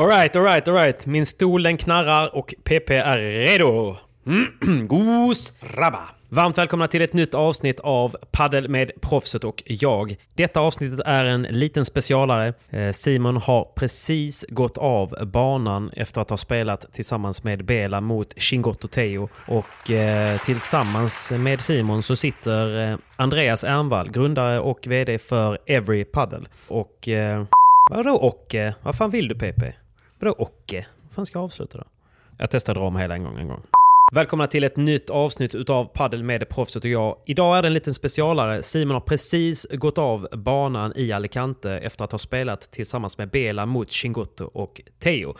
Alright, alright, alright. Min stol den knarrar och PP är redo. Gos rabba. Varmt välkomna till ett nytt avsnitt av Paddel med proffset och jag. Detta avsnittet är en liten specialare. Eh, Simon har precis gått av banan efter att ha spelat tillsammans med Bela mot Chingotto Teo. Och eh, tillsammans med Simon så sitter eh, Andreas Ernvall, grundare och VD för Every Paddle. Och... Eh, vadå och? eh, Vad fan vill du PP? Vadå och? Vad fan ska jag avsluta då? Jag testar dra hela en gång, en gång. Välkomna till ett nytt avsnitt utav Paddel med proffset och jag. Idag är det en liten specialare. Simon har precis gått av banan i Alicante efter att ha spelat tillsammans med Bela mot Chingotto och Teo.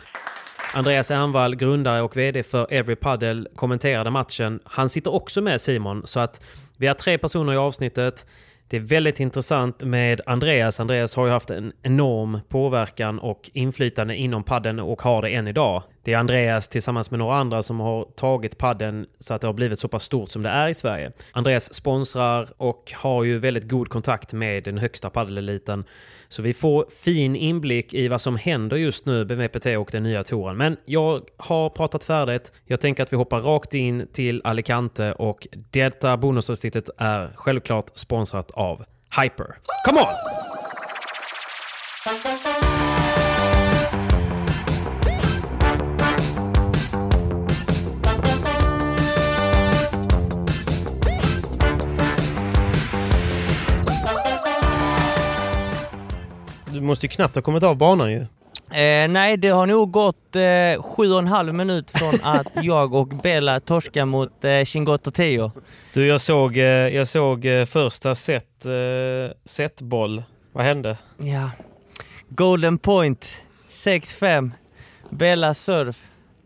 Andreas Ernvall, grundare och VD för Every Paddle, kommenterade matchen. Han sitter också med Simon, så att vi är tre personer i avsnittet. Det är väldigt intressant med Andreas. Andreas har ju haft en enorm påverkan och inflytande inom padden och har det än idag. Det är Andreas tillsammans med några andra som har tagit padden så att det har blivit så pass stort som det är i Sverige. Andreas sponsrar och har ju väldigt god kontakt med den högsta paddeleliten. Så vi får fin inblick i vad som händer just nu med VPT och den nya touren. Men jag har pratat färdigt. Jag tänker att vi hoppar rakt in till Alicante och detta bonusavsnittet är självklart sponsrat av Hyper. Come on! Måste ju knappt ha kommit av banan ju. Eh, nej, det har nog gått eh, sju och en halv minut från att jag och Bella torskade mot eh, Chingotto Teo. Du, jag såg, eh, jag såg eh, första set, eh, setboll. Vad hände? Ja. Golden point, 6-5. Bella surf.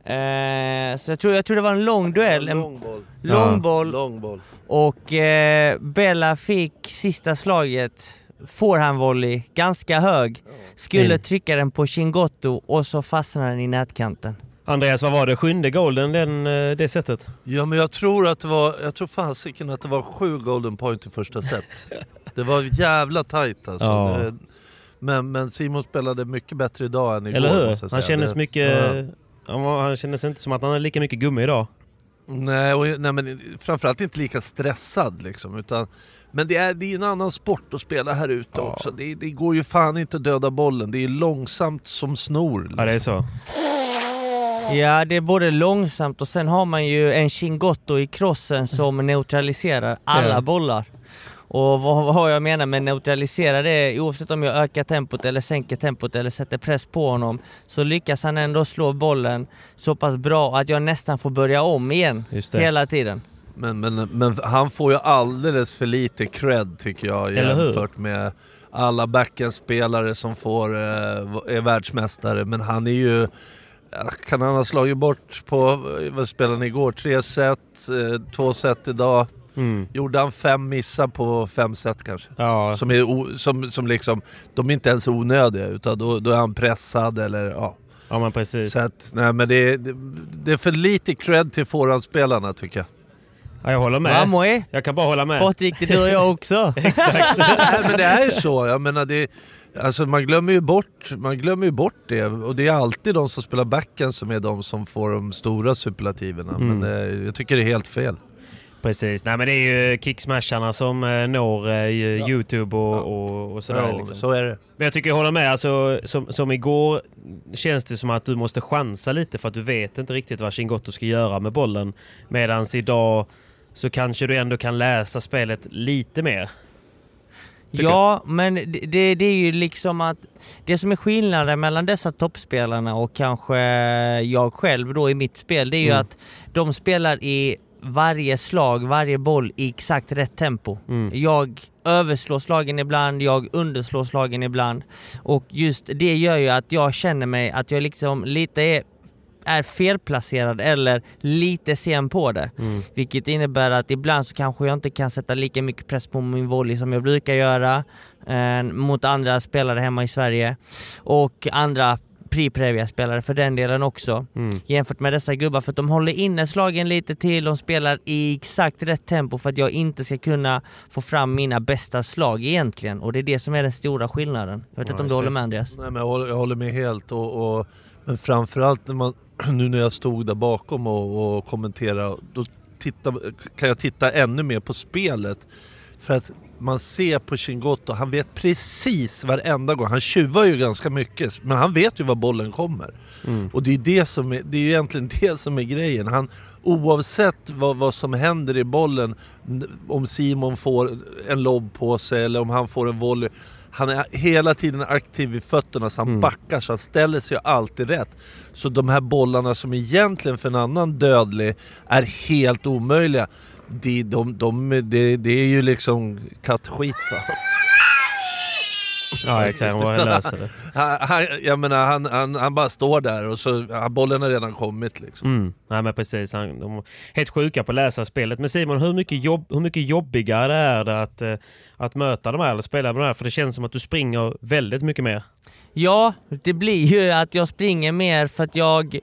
Eh, så jag tror, jag tror det var en lång duell. En Lång boll. lång boll. Lång boll. Och eh, Bella fick sista slaget, forehandvolley, ganska hög. Skulle trycka den på Chingotto och så fastnade den i nätkanten. Andreas, vad var det? Sjunde golden den, eh, det sättet? Ja men jag tror att det var, jag tror fasiken att det var sju golden point i första set. Det var jävla tajt alltså. Ja. Det- Men, men Simon spelade mycket bättre idag än igår Eller hur? måste jag Han säga. kändes Det- mycket... Ja. Han, var, han kändes inte som att han hade lika mycket gummi idag. Nej, och, nej men framförallt inte lika stressad liksom. Utan, men det är, det är ju en annan sport att spela här ute Ja. också. Det, det går ju fan inte att döda bollen. Det är långsamt som snor. Liksom. Ja, det är så. Ja, det är både långsamt och sen har man ju en Chingotto i crossen som neutraliserar alla Ja. bollar. Och vad, vad jag menar med neutralisera det är oavsett om jag ökar tempot eller sänker tempot eller sätter press på honom så lyckas han ändå slå bollen så pass bra att jag nästan får börja om igen Just det. hela tiden. Men, men, men han får ju alldeles för lite cred tycker jag jämfört med alla backendspelare som får, eh, är världsmästare. Men han är ju... Kan han ha slagit bort på, eh, vad spelade han igår? Tre set, eh, två set idag. Mm. Gjorde han fem missar på fem set kanske? Ja, Som, är som, som liksom, de är inte ens onödiga utan då, då är han pressad eller ja. ja men precis. Så att, nej men det, är- det, det är för lite cred till forehandspelarna tycker jag. Ja, jag håller med. Vamos eh! Jag kan bara hålla med. Patrik, det gör jag också. Exakt. Nej men det är ju så, jag menar det, alltså man glömmer ju bort, man glömmer ju bort det och det är alltid de som spelar backen som är de som får de stora superlativerna. Mm. Men eh, jag tycker det är helt fel. Precis. Nej men det är ju kicksmasharna som eh, når eh, Youtube och, och, och sådär. Ja, liksom. Så är det. Men jag tycker jag håller med. Alltså, som, som igår känns det som att du måste chansa lite för att du vet inte riktigt vad Chingotto ska göra med bollen. Medan idag så kanske du ändå kan läsa spelet lite mer. Ja, men det, det, det är ju liksom att det som är skillnaden mellan dessa toppspelarna och kanske jag själv då i mitt spel, det är ju Mm. att de spelar i varje slag, varje boll i exakt rätt tempo. Mm. Jag överslår slagen ibland, jag underslår slagen ibland. Och just det gör ju att jag känner mig att jag liksom lite är, är felplacerad eller lite sen på det. Mm. Vilket innebär att ibland så kanske jag inte kan sätta lika mycket press på min volley som jag brukar göra eh, mot andra spelare hemma i Sverige. Och andra Pri Previa-spelare för den delen också. Mm. Jämfört med dessa gubbar, för att de håller inne slagen lite till, de spelar i exakt rätt tempo för att jag inte ska kunna få fram mina bästa slag egentligen. Och det är det som är den stora skillnaden. Jag vet Ja, inte om du håller med Andreas? Nej, men jag, håller, jag håller med helt. Och, och, men framförallt när man, nu när jag stod där bakom och, och kommenterade, då titta, kan jag titta ännu mer på spelet. För att man ser på Chingotto, han vet precis varenda gång. Han tjuvar ju ganska mycket, men han vet ju var bollen kommer. Mm. Och det är, det, som är, det är ju egentligen det som är grejen. Han, oavsett vad, vad som händer i bollen, om Simon får en lobb på sig eller om han får en volley. Han är hela tiden aktiv vid fötterna så han Mm. backar så han ställer sig alltid rätt. Så de här bollarna som egentligen för en annan dödlig är helt omöjliga. Det, de, de, det, det är ju liksom kattskit va? Ja, exakt. Han löser det. Han, han, jag menar, han, han, han bara står där och så, bollen har redan kommit liksom. Mm. Nej men precis, han, de är helt sjuka på att läsa spelet. Men Simon, hur mycket, jobb, hur mycket jobbigare är det att, eh, att möta de här eller spela med de här? För det känns som att du springer väldigt mycket mer. Ja, det blir ju att jag springer mer för att jag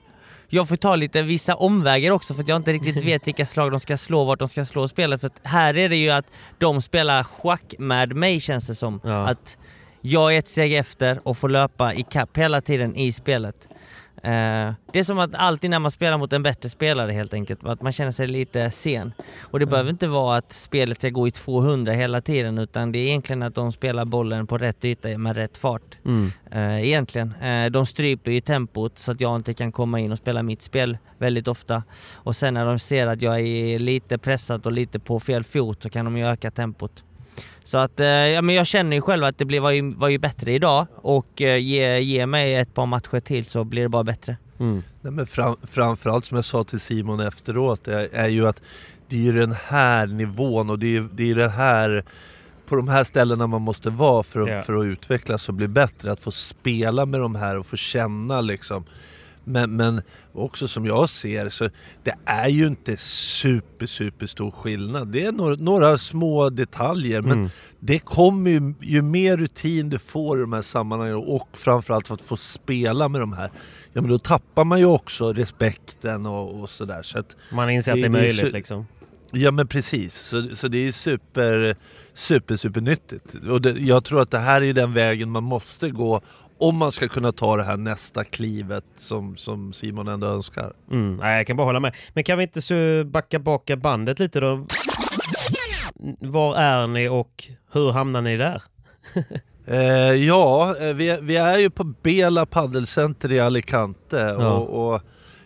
jag får ta lite vissa omvägar också för att jag inte riktigt vet vilka slag de ska slå, vart de ska slå spelet. För att här är det ju att de spelar schack med mig känns det som. Ja. Att jag är ett steg efter och får löpa i kapp hela tiden i spelet. Eh, det är som att alltid när man spelar mot en bättre spelare helt enkelt, att man känner sig lite sen. Och det behöver inte vara att spelet ska gå i 200 hela tiden utan det är egentligen att de spelar bollen på rätt yta med rätt fart. Eh, egentligen. Eh, de stryper ju tempot så att jag inte kan komma in och spela mitt spel väldigt ofta. Och sen när de ser att jag är lite pressad och lite på fel fot så kan de ju öka tempot. Så att, eh, ja, men jag känner ju själv att det blir, var, ju, var ju bättre idag och eh, ge, ge mig ett par matcher till så blir det bara bättre. Mm. Nej, men fram, framförallt som jag sa till Simon efteråt är, är ju att det är ju den här nivån och det är, det är det här på de här ställena man måste vara för att, Ja. för att utvecklas och bli bättre. Att få spela med de här och få känna liksom. Men, men också som jag ser så det är ju inte super super stor skillnad. Det är några, några små detaljer men Mm. det kommer ju, ju mer rutin du får i de här sammanhangen och framförallt för att få spela med de här. Ja men då tappar man ju också respekten och, och sådär. Så att, Man inser att det är det är möjligt liksom. ja men precis, så, så det är super, super, super nyttigt. Och det, jag tror att det här är den vägen man måste gå om man ska kunna ta det här nästa klivet som, som Simon ändå önskar. Mm. Nej, jag kan bara hålla med. Men kan vi inte så backa baka bandet lite då? Var är ni och hur hamnar ni där? Eh, ja, eh, vi, vi är ju på Bela Paddelcenter i Alicante Ja. och, och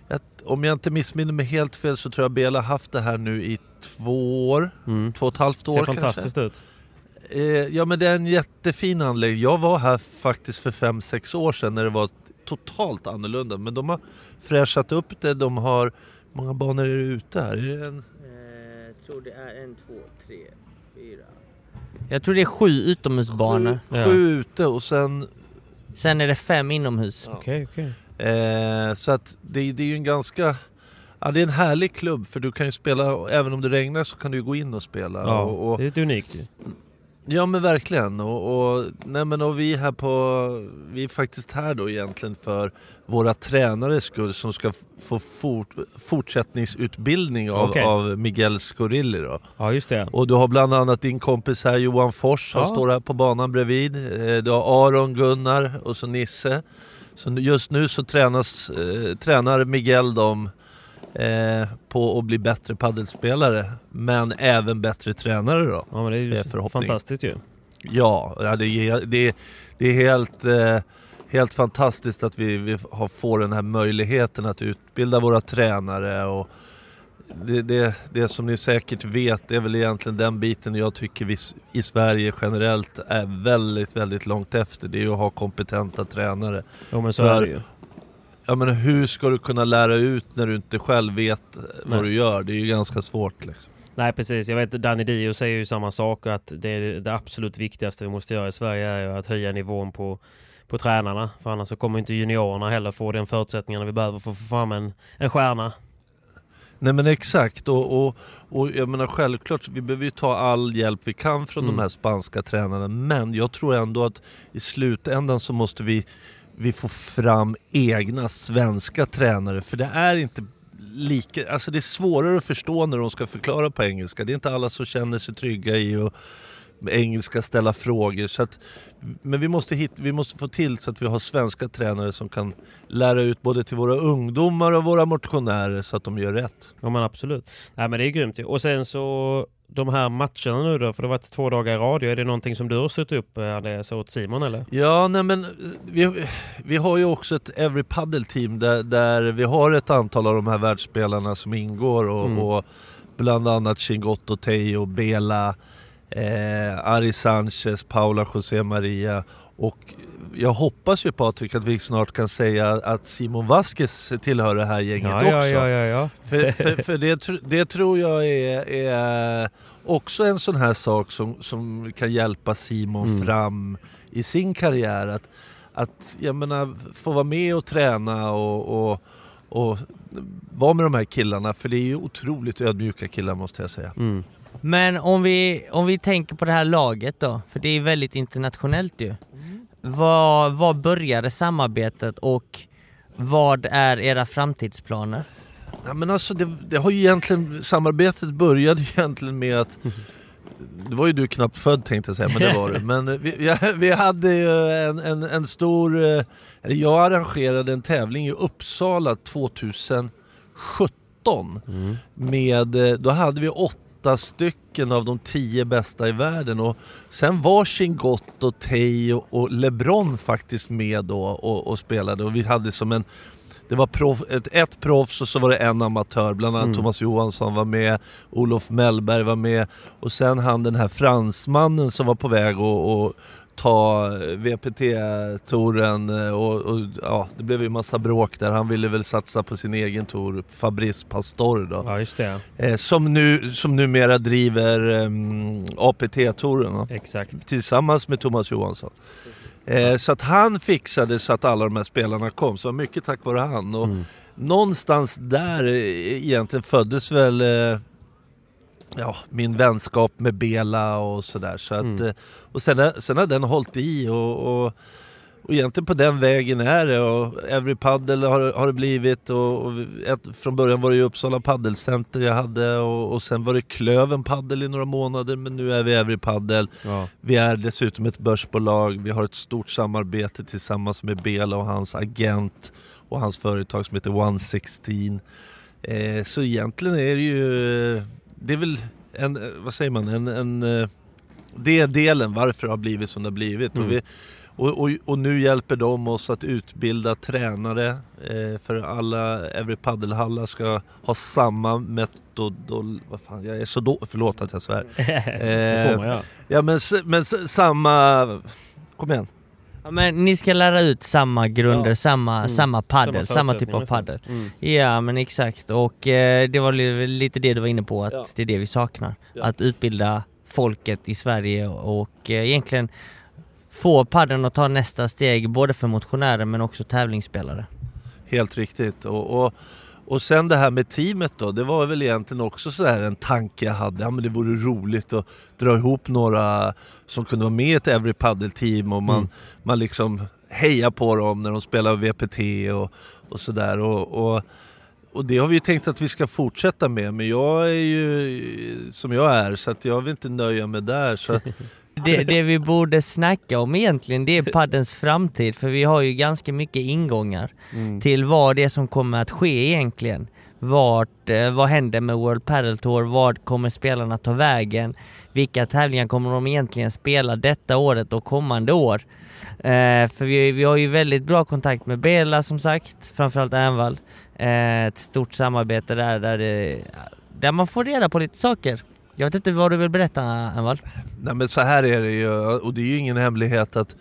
jag, om jag inte missminner mig helt fel så tror jag Bela haft det här nu i två år, Mm. två och ett halvt år Ser kanske. fantastiskt ut. Eh, ja men det är en jättefin anläggning. Jag var här faktiskt för fem sex år sedan när det var totalt annorlunda. Men de har fräschat upp det, de har... Hur många banor är det ute här? Är det en... Jag tror det är en, två, tre, fyra. Jag tror det är sju utomhusbanor. Sju, Ja. sju ute och sen... Sen är det fem inomhus. Okej, okej. Eh, så att det, det är ju en ganska... Ja, det är en härlig klubb för du kan ju spela, även om det regnar så kan du ju gå in och spela. Ja, och, och, det är lite unikt ju. Ja men verkligen. Och, och, nej, men och vi, är här på, vi är faktiskt här då egentligen för våra tränares skull som ska få fort, fortsättningsutbildning av, Okej. av Miguel Scorilli. Då. Ja, just det. Och du har bland annat din kompis här Johan Fors, han Ja. står här på banan bredvid. Eh, Du har Aron, Gunnar och så Nisse. Så just nu så tränas, eh, tränar Miguel dem eh, på att bli bättre paddelspelare men även bättre tränare då. Ja, men det är ju Det fantastiskt ju. Ja, ja, det, är, det, är- det är helt, eh, helt fantastiskt att vi, vi har, får den här möjligheten att utbilda våra tränare. Och det, det, det som ni säkert vet är väl egentligen den biten jag tycker vi i Sverige generellt är väldigt, väldigt långt efter. Det är ju att ha kompetenta tränare. Jo, men så För- är det ju. Jag menar, hur ska du kunna lära ut när du inte själv vet eh, Nej. vad du gör? Det är ju ganska svårt. Liksom. Nej precis, jag vet Danny Dio säger ju samma sak att det, är det absolut viktigaste vi måste göra i Sverige är ju att höja nivån på, på tränarna. För annars så kommer inte juniorerna heller få den förutsättningarna vi behöver för att få fram en, en stjärna. Nej men exakt och, och, och jag menar självklart, vi behöver ju ta all hjälp vi kan från Mm. de här spanska tränarna men jag tror ändå att i slutändan så måste vi vi får fram egna svenska tränare. För det är inte lika, alltså det är svårare att förstå när de ska förklara på engelska. Det är inte alla som känner sig trygga i att engelska ställa frågor. Så att, men vi måste, hit, vi måste få till så att vi har svenska tränare som kan lära ut både till våra ungdomar och våra motionärer så att de gör rätt. Ja men absolut. Nej men det är grymt. Och sen så de här matcherna nu då, för det har varit två dagar i radio. Är det någonting som du har stött upp Andreas åt Simon eller? Ja, nej men vi, vi har ju också ett Every Paddle team där, där vi har ett antal av de här världsspelarna som ingår och, mm. och bland annat Chingotto Teo, Bela, eh, Ari Sanchez, Paula José Maria och jag hoppas ju Patrik att vi snart kan säga att Simon Vasquez tillhör det här gänget ja, också. Ja, ja, ja, ja. För, för, för det, det, tror jag är, är, också en sån här sak som, som kan hjälpa Simon mm. fram i sin karriär. Att, att jag menar, få vara med och träna och, och, och vara med de här killarna, för det är ju otroligt ödmjuka killar måste jag säga. Mm. Men om vi, om vi tänker på det här laget då, för det är väldigt internationellt ju. Mm. Var, var började samarbetet och vad är era framtidsplaner? Ja, men alltså det, det, har ju egentligen, samarbetet började egentligen med att det var ju du knappt född tänkte jag säga, men det var du. Men vi, vi hade ju en, en, en stor... Eh, eller jag arrangerade en tävling i Uppsala 2017. Mm. Med, eh, då hade vi åtta åtta stycken av de tio bästa i världen. Och sen var Chingotto, Teo och LeBron faktiskt med då och, och spelade. Och vi hade som en det var prof, ett, ett proffs och så var det en amatör, bland annat mm. Thomas Johansson var med, Olof Mellberg var med. Och sen han den här fransmannen som var på väg och ta VPT-touren eh, och, och, ja, det blev ju massa bråk där. Han ville väl satsa på sin egen tour, Fabrice Pastor då. Ja, just det. Eh, som, nu, som numera driver eh, APT-touren Exakt. tillsammans med Thomas Johansson. Eh, så att han fixade så att alla de här spelarna kom, så mycket tack vare han. Och mm. Någonstans där eh, egentligen föddes väl eh, ja, min vänskap med Bela och sådär. Så mm. Eh, och sen, sen har den hållit i och, och, och egentligen på den vägen är det. Och Every Paddle har, har det blivit och, och ett, från början var det ju Uppsala Paddelcenter jag hade och, och sen var det Klöven Paddel i några månader men nu är vi Every Paddle. Ja. Vi är dessutom ett börsbolag, vi har ett stort samarbete tillsammans med Bela och hans agent och hans företag som heter 116. Eh, så egentligen är det ju det är väl en, vad säger man, en, en, eh, det är delen varför det har blivit som det har blivit. Mm. Och, vi, och, och, och, nu hjälper de oss att utbilda tränare eh, för alla Every Paddelhallar ska ha samma metod... Vad fan, jag är så då, förlåt att jag svär. man, ja. ja men, men samma... Kom igen. Ja, men ni ska lära ut samma grunder, ja. samma, mm. samma paddel, samma, samma typ av paddel. Mm. Ja men exakt, och eh, det var lite det du var inne på, att ja. det är det vi saknar. Ja. Att utbilda folket i Sverige och eh, egentligen få padden att ta nästa steg både för motionärer men också tävlingsspelare. Helt riktigt. och, och och sen det här med teamet då, det var väl egentligen också så här en tanke jag hade. Ja men det vore roligt att dra ihop några som kunde vara med i ett Every Paddle-team och man, mm. man liksom hejar på dem när de spelar VPT och, och sådär. Och, och, och, det har vi ju tänkt att vi ska fortsätta med, men jag är ju som jag är så att jag vill inte nöja mig där. Så det, det, vi borde snacka om egentligen det är paddens framtid för vi har ju ganska mycket ingångar mm. till vad det är som kommer att ske egentligen. Vart, eh, vad händer med World Padel Tour? Vad kommer spelarna ta vägen? Vilka tävlingar kommer de egentligen spela detta året och kommande år? Eh, för vi, vi har ju väldigt bra kontakt med Bela som sagt, framförallt Ernvall. Eh, ett stort samarbete där, där, det, där man får reda på lite saker. Jag vet inte vad du vill berätta, Envall? Nej men så här är det ju, och det är ju ingen hemlighet att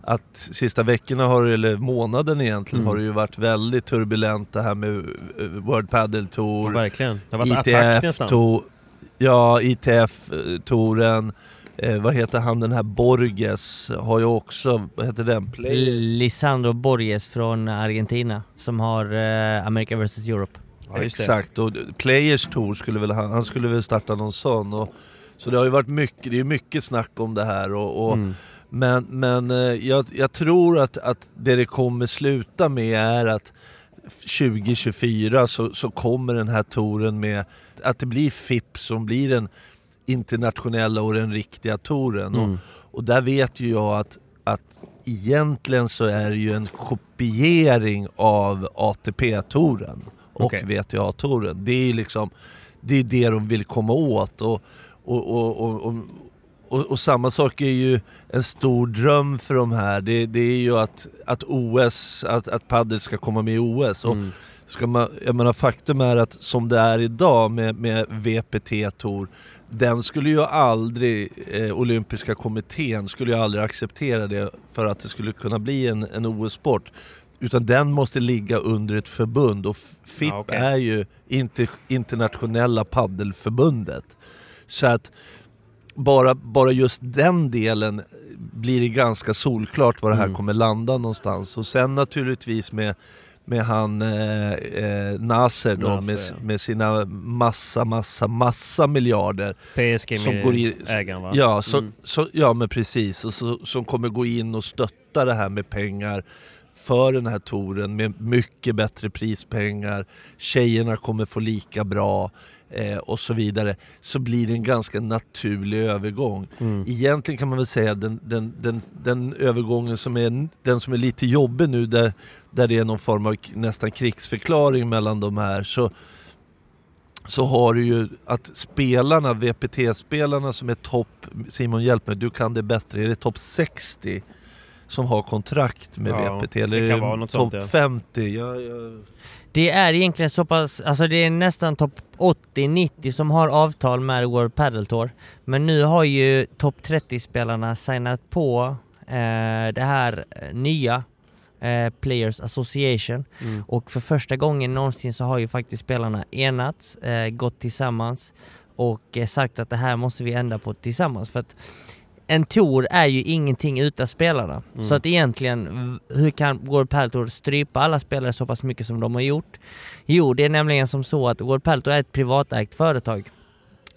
att sista veckorna, har, eller månaden egentligen, mm. har det ju varit väldigt turbulent det här med eh, World Padel Tour, ja, verkligen. Det har varit ITF, to, ja, ITF-touren, eh, vad heter han den här Borges, har ju också, vad heter den? Player? Lisandro Borges från Argentina, som har eh, America vs Europe. Ja, Exakt, och Players Tour skulle väl han, han skulle väl starta någon sån. Och, så det har ju varit mycket, det är mycket snack om det här och, och mm. Men, men eh, jag, jag tror att, att det det kommer sluta med är att 2024 så, så kommer den här touren med att det blir FIP som blir den internationella och den riktiga touren. Mm. Och, och där vet ju jag att, att egentligen så är det ju en kopiering av ATP-touren och Okej. VTA-touren. Det är ju liksom det, är det de vill komma åt. Och, och, och, och, och, samma sak är ju en stor dröm för de här. Det, det är ju att, att OS, att, att padel ska komma med i OS. Och Mm. ska man, jag menar, faktum är att som det är idag med, med VPT-tour, den skulle ju aldrig, eh, olympiska kommittén skulle ju aldrig acceptera det för att det skulle kunna bli en, en OS-sport. Utan den måste ligga under ett förbund och FIP Ja, okej. är ju inter, internationella paddelförbundet. Så att bara, bara just den delen blir det ganska solklart var det här Mm. kommer landa någonstans. Och sen naturligtvis med, med han eh, eh, Nasser då Nasser, med, med sina massa, massa, massa miljarder. PSG Som med går i- ägaren va? Ja, så, Mm. så, ja men precis. Och så, som kommer gå in och stötta det här med pengar för den här touren med mycket bättre prispengar. Tjejerna kommer få lika bra eh, och så vidare. Så blir det en ganska naturlig övergång. Mm. Egentligen kan man väl säga den, den, den, den övergången som är, den som är lite jobbig nu där, där det är någon form av nästan krigsförklaring mellan de här så, så har du ju att spelarna, VPT-spelarna som är topp, Simon hjälp mig, du kan det bättre, är det topp 60 som har kontrakt med Ja, VPT? det Eller kan är vara det något topp sånt, ja. 50? Ja, ja. Det är egentligen så pass, alltså det är nästan topp 80-90 som har avtal med World Padel Tour. Men nu har ju topp 30-spelarna signat på eh, det här eh, nya eh, Players Association. Mm. Och för första gången någonsin så har ju faktiskt spelarna enats, eh, gått tillsammans och eh, sagt att det här måste vi ändra på tillsammans. För att en tour är ju ingenting utan spelarna. Mm. Så att egentligen, hur kan World Padel Tour strypa alla spelare så pass mycket som de har gjort? Jo, det är nämligen som så att World Padel Tour är ett privatägt företag.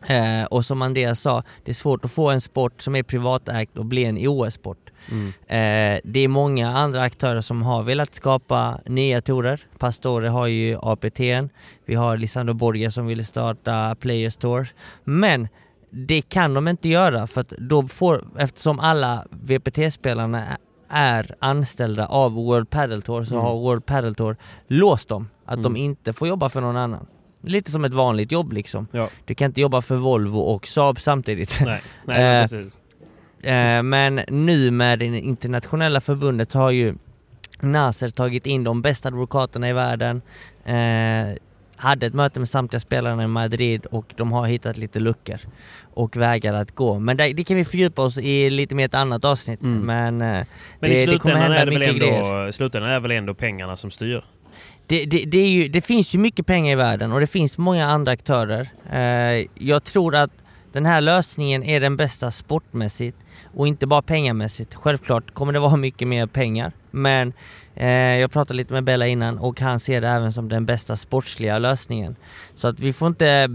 Eh, och som Andreas sa, det är svårt att få en sport som är privatägt och bli en OS-sport. Mm. Eh, det är många andra aktörer som har velat skapa nya torer. Pastore har ju APT, vi har Lisandro Borgia som ville starta Players Tour. Men det kan de inte göra för att då får, eftersom alla VPT-spelarna är anställda av World Padel Tour så Mm. har World Padel Tour låst dem. Att Mm. de inte får jobba för någon annan. Lite som ett vanligt jobb liksom. Ja. Du kan inte jobba för Volvo och Saab samtidigt. Nej, nej Eh, precis. Eh, men nu med det internationella förbundet har ju Nasser tagit in de bästa advokaterna i världen. Eh, hade ett möte med samtliga spelarna i Madrid och de har hittat lite luckor och vägar att gå. Men det, det kan vi fördjupa oss i lite mer ett annat avsnitt. Mm. Men, eh, Men det, i det kommer hända är det grejer. ändå, i slutändan är väl ändå pengarna som styr? Det, det, det, ju, det finns ju mycket pengar i världen och det finns många andra aktörer. Eh, jag tror att den här lösningen är den bästa sportmässigt och inte bara pengamässigt. Självklart kommer det vara mycket mer pengar, men jag pratade lite med Bella innan och han ser det även som den bästa sportsliga lösningen. Så att vi får inte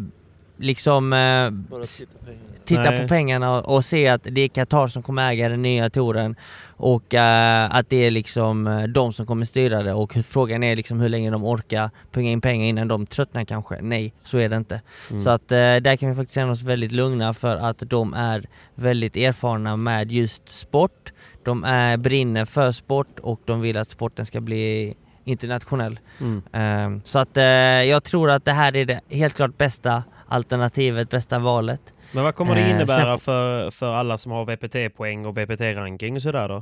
liksom eh, titta på pengarna. titta på pengarna och, och se att det är Qatar som kommer äga den nya touren och eh, att det är liksom eh, de som kommer styra det och frågan är liksom hur länge de orkar punga in pengar innan de tröttnar kanske. Nej, så är det inte. Mm. Så att eh, där kan vi faktiskt känna oss väldigt lugna för att de är väldigt erfarna med just sport. De är, brinner för sport och de vill att sporten ska bli internationell. Mm. Ehm, Så att eh, jag tror att det här är det helt klart bästa alternativet, bästa valet. Men vad kommer det Eh, innebära f- för, för alla som har VPT-poäng och VPT-ranking och sådär då?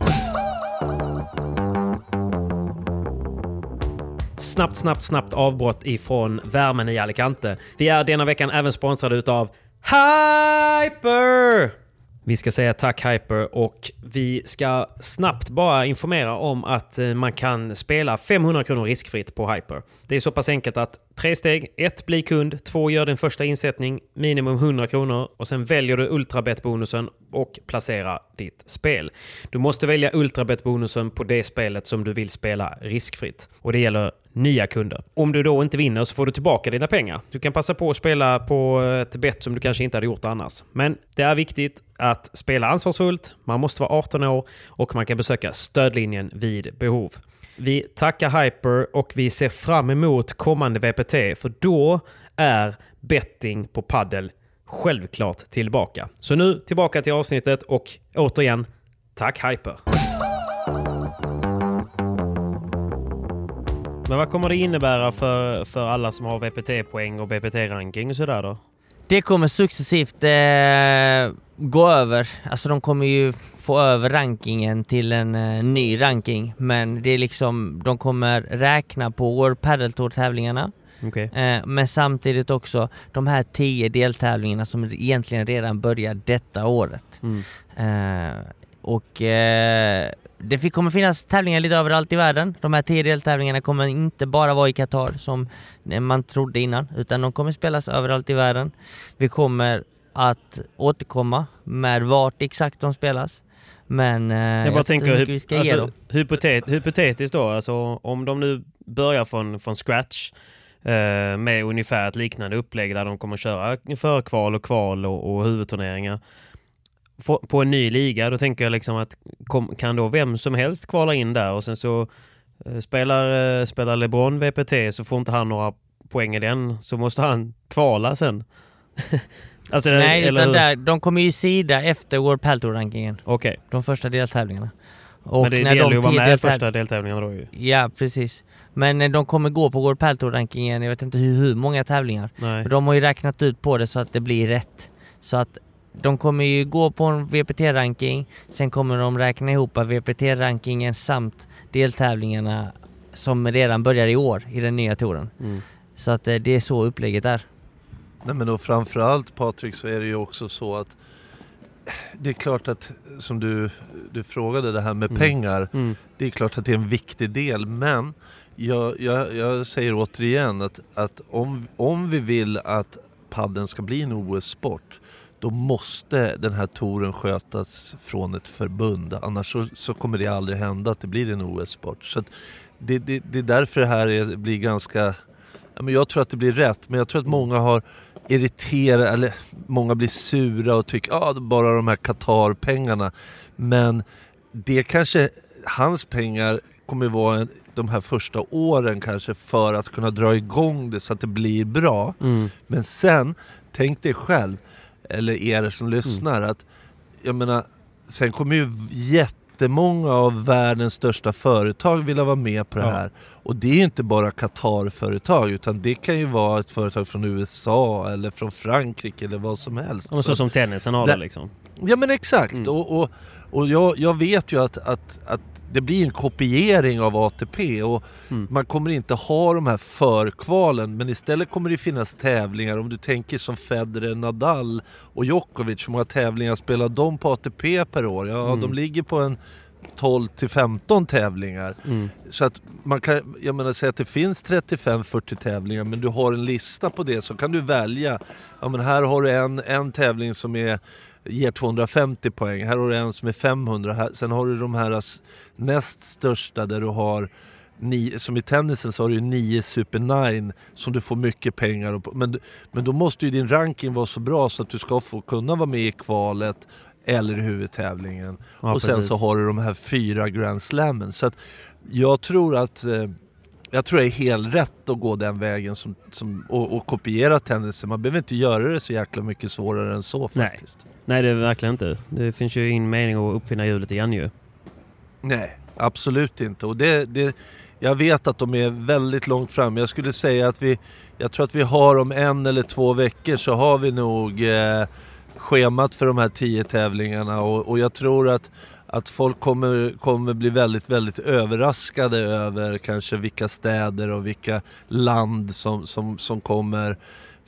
Snabbt, snabbt, snabbt avbrott ifrån värmen i Alicante. Vi är denna veckan även sponsrade utav Hyper! Vi ska säga tack Hyper och vi ska snabbt bara informera om att eh, man kan spela 500 kronor riskfritt på Hyper. Det är så pass enkelt att Tre steg. ett Bli kund. två Gör din första insättning. Minimum 100 kronor. Och sen väljer du Ultrabet-bonusen och placerar ditt spel. Du måste välja Ultrabet-bonusen på det spelet som du vill spela riskfritt. Och det gäller nya kunder. Om du då inte vinner så får du tillbaka dina pengar. Du kan passa på att spela på ett bett som du kanske inte hade gjort annars. Men det är viktigt att spela ansvarsfullt, man måste vara 18 år och man kan besöka stödlinjen vid behov. Vi tackar Hyper och vi ser fram emot kommande VPT för då är betting på paddel självklart tillbaka. Så nu tillbaka till avsnittet och återigen, tack Hyper! Men vad kommer det innebära för, för alla som har VPT-poäng och VPT-ranking och sådär då? Det kommer successivt eh, gå över. Alltså de kommer ju få över rankingen till en eh, ny ranking. Men det är liksom, de kommer räkna på World Padel Tour tävlingarna. Okay. Eh, men samtidigt också de här tio deltävlingarna som egentligen redan börjar detta året. Mm. Eh, och eh, det kommer finnas tävlingar lite överallt i världen. De här tio deltävlingarna kommer inte bara vara i Qatar som man trodde innan, utan de kommer spelas överallt i världen. Vi kommer att återkomma med vart exakt de spelas. Men eh, jag bara jag tänker, vi ska alltså, ge dem. Hypotet, hypotetiskt då, alltså om de nu börjar från, från scratch eh, med ungefär ett liknande upplägg där de kommer köra förkval och kval och, och huvudturneringar på en ny liga, då tänker jag liksom att kom, kan då vem som helst kvala in där och sen så eh, spelar, eh, spelar LeBron VPT så får inte han några poäng i den så måste han kvala sen. alltså, Nej, eller utan där, de kommer ju sida efter World Pal rankingen Okej. Okay. De första deltävlingarna. Och Men det gäller ju att vara med i första deltävlingarna då ju. Ja, precis. Men eh, de kommer gå på World Pal rankingen jag vet inte hur, hur många tävlingar. Nej. De har ju räknat ut på det så att det blir rätt. Så att de kommer ju gå på en VPT-ranking, sen kommer de räkna ihop VPT-rankingen samt deltävlingarna som redan börjar i år i den nya touren. Mm. Så att eh, det är så upplägget är. Nej men och framförallt Patrik så är det ju också så att det är klart att, som du, du frågade det här med mm. pengar, mm. det är klart att det är en viktig del men jag, jag, jag säger återigen att, att om, om vi vill att padden ska bli en OS-sport då måste den här touren skötas från ett förbund. Annars så, så kommer det aldrig hända att det blir en OS-sport. Så det, det, det, är därför det här är, blir ganska... Jag tror att det blir rätt, men jag tror att många har irriterat, eller många blir sura och tycker att ah, bara de här Qatar-pengarna. Men det kanske, hans pengar kommer vara de här första åren kanske för att kunna dra igång det så att det blir bra. Mm. Men sen, tänk dig själv, eller er som lyssnar, mm. att jag menar, sen kommer ju jättemånga av världens största företag vilja vara med på det här. Och det är ju inte bara Qatar-företag utan det kan ju vara ett företag från USA eller från Frankrike eller vad som helst. Och så, så som tennisen har det liksom? Ja men exakt. Mm. Och, och, och jag, jag vet ju att, att, att det blir en kopiering av ATP och mm. man kommer inte ha de här förkvalen men istället kommer det finnas tävlingar om du tänker som Federer, Nadal och Djokovic, hur många tävlingar spelar de på ATP per år? Ja, mm. de ligger på en 12 till 15 tävlingar. Mm. Så att man kan, jag menar säga att det finns 35-40 tävlingar men du har en lista på det så kan du välja. Ja men här har du en, en tävling som är ger 250 poäng. Här har du en som är 500. Här, sen har du de här näst största där du har Nio, som i tennisen så har du 9 Super 9 som du får mycket pengar på. Men, men då måste ju din ranking vara så bra så att du ska få kunna vara med i kvalet eller i huvudtävlingen. Ja, och sen precis. så har du de här fyra Grand Slammen. Så att jag tror att eh, jag tror det är helt rätt att gå den vägen som, som, och, och kopiera tennisen. Man behöver inte göra det så jäkla mycket svårare än så faktiskt. Nej. Nej, det är verkligen inte. Det finns ju ingen mening att uppfinna hjulet igen ju. Nej, absolut inte. Och det, det, jag vet att de är väldigt långt fram. Jag skulle säga att vi, jag tror att vi har om en eller två veckor så har vi nog eh, schemat för de här tio tävlingarna och, och jag tror att, att folk kommer, kommer bli väldigt, väldigt överraskade över kanske vilka städer och vilka land som, som, som kommer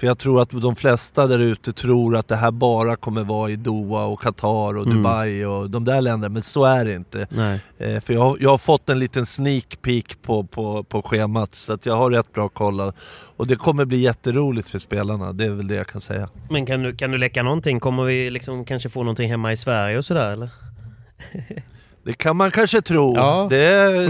För jag tror att de flesta där ute tror att det här bara kommer vara i Doha och Qatar och Mm. Dubai och de där länderna, men så är det inte. Nej. Eh, för jag, har- jag har fått en liten sneak peek på, på, på schemat så att jag har rätt bra koll. Och det kommer bli jätteroligt för spelarna, det är väl det jag kan säga. Men kan du, kan du läcka någonting? Kommer vi liksom kanske få någonting hemma i Sverige och sådär eller? Det kan man kanske tro, Ja. det,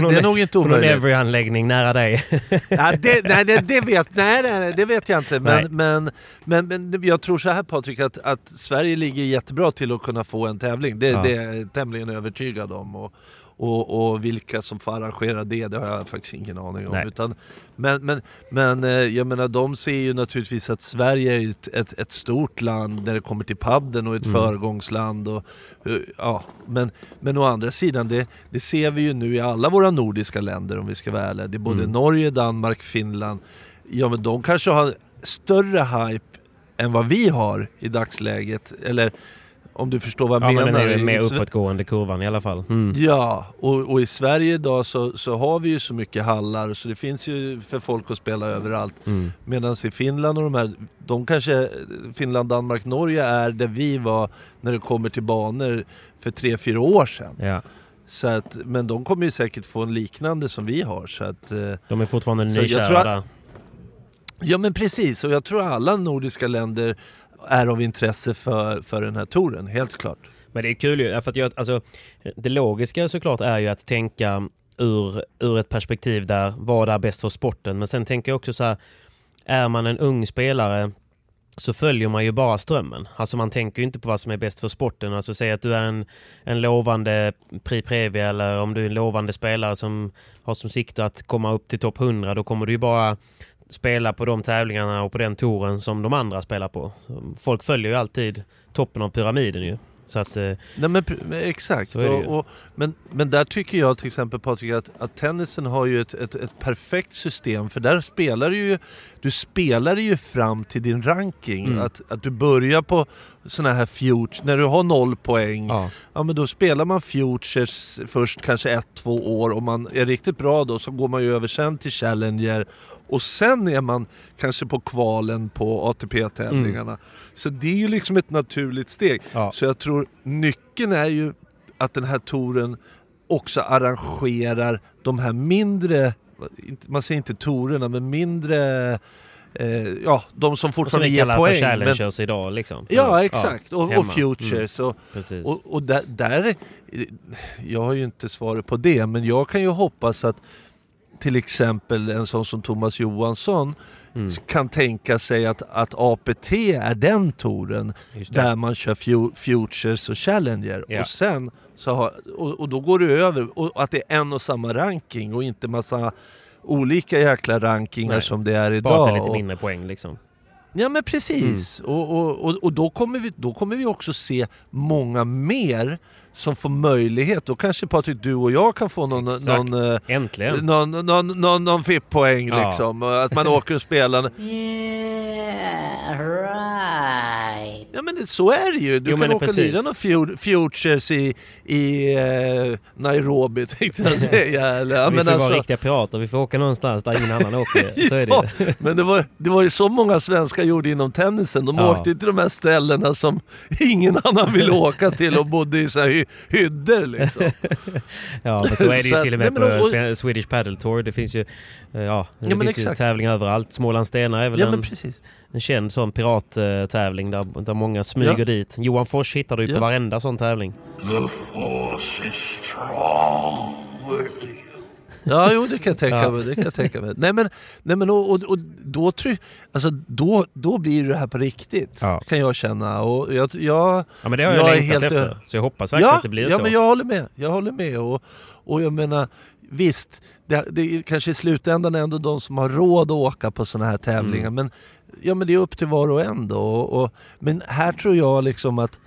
någon- det är nog inte På någon omöjligt. Every-anläggning nära dig? Nej, det, nej, det, det, vet, nej, nej, det vet jag inte. Men, men, men, men jag tror så här Patrik, att, att Sverige ligger jättebra till att kunna få en tävling. Det, Ja. det är jag tämligen övertygad om. Och, och, och vilka som får arrangera det, det har jag faktiskt ingen aning om. Nej. Utan, men, men, men eh, jag menar, de ser ju naturligtvis att Sverige är ett, ett, ett stort land när det kommer till padden och ett Mm. föregångsland. Och, eh, ja, men, men å andra sidan, det, det ser vi ju nu i alla våra nordiska länder om vi ska vara ärliga. Det är både Mm. Norge, Danmark, Finland. Ja men de kanske har större hype än vad vi har i dagsläget. Eller om du förstår vad jag ja, men menar. den är mer uppåtgående kurvan i alla fall. Mm. Ja, och, och i Sverige idag så, så har vi ju så mycket hallar så det finns ju för folk att spela överallt. Mm. Medan i Finland och de här, de kanske, Finland, Danmark, Norge är där vi var när det kommer till banor för tre fyra år sedan. Ja. Så att, men de kommer ju säkert få en liknande som vi har. Så att, eh, De är fortfarande nykära ja men precis, och jag tror alla nordiska länder är av intresse för, för den här touren, helt klart. Men det är kul ju, för att jag, alltså, det logiska såklart är ju att tänka ur, ur ett perspektiv där vad är bäst för sporten. Men sen tänker jag också så här, är man en ung spelare så följer man ju bara strömmen. Alltså man tänker ju inte på vad som är bäst för sporten. Alltså säg att du är en, en lovande pre-previa eller om du är en lovande spelare som har som sikte att komma upp till topp 100 då kommer du ju bara spela på de tävlingarna och på den touren som de andra spelar på. Folk följer ju alltid toppen av pyramiden ju. Så att, eh, Nej men exakt. Och, och, men, men där tycker jag till exempel Patrik att, att tennisen har ju ett, ett, ett perfekt system för där spelar du ju, du spelar ju fram till din ranking. Mm. Att, att du börjar på såna här futures, när du har noll poäng, ja. ja. men då spelar man futures först kanske ett, två år. Om man är riktigt bra då så går man ju över sen till Challenger och sen är man kanske på kvalen på ATP-tävlingarna. Så det är ju liksom ett naturligt steg. Ja. Så jag tror nyckeln är ju att den här touren också arrangerar de här mindre, man säger inte tourerna, men mindre, eh, ja de som Och som fortfarande vi ger kallar för poäng. Men, challengers idag liksom. ja exakt, och, hemma. och futures. Och, Precis. och, och där, där, jag har ju inte svaret på det, men jag kan ju hoppas att till exempel en sån som Thomas Johansson Mm. kan tänka sig att, att APT är den touren det. där man kör fu- Futures och Challenger Ja. och sen så har, och, och då går du över och att det är en och samma ranking och inte massa olika jäkla rankingar Nej. som det är Bara det idag. lite Och- mindre poäng liksom. Ja men precis, Mm. och, och, och, och då, kommer vi, då kommer vi också se många mer som får möjlighet. Då kanske Patrik, du och jag kan få någon, Exakt. någon, eh, Äntligen. någon, någon, någon, någon FIP-poäng Ja. liksom. Att man åker och spelar. Yeah, right. Ja men det, så är det ju. Du Jo, kan åka och lira fu- Futures i, i eh, Nairobi tänkte jag säga. Eller, ja, vi men får alltså, vara riktiga pirater, vi får åka någonstans där ingen annan åker. Så är det Ja, men det var, det var ju så många svenskar gjorde inom tennisen. De Ja. åkte till de här ställena som ingen annan ville åka till och bodde i så här hyddor liksom. Ja, men så är det ju till och med på och- Swedish Padel Tour. Det finns ju, eh, ja, det Ja, men finns ju tävlingar överallt. Småland Stenar är väl Ja en, en känd sån pirattävling där, där många smyger Ja. dit. Johan Fors hittar du ju Ja. på varenda sån tävling. The force is strong with you. Ja, jo det kan jag tänka Ja. mig. Det kan jag tänka mig. Nej men, nej, men och, och, och då, alltså, då, då blir det här på riktigt. Ja. Kan jag känna. Och jag, jag, Ja, men det har Jag jag, längtat helt efter. Så jag hoppas verkligen ja, att det blir ja så. men jag håller med. Jag håller med. Och, och jag menar, visst, det, det är kanske i slutändan ändå de som har råd att åka på sådana här tävlingar. Mm. Men, ja, men det är upp till var och en då. Och, och, men här tror jag liksom att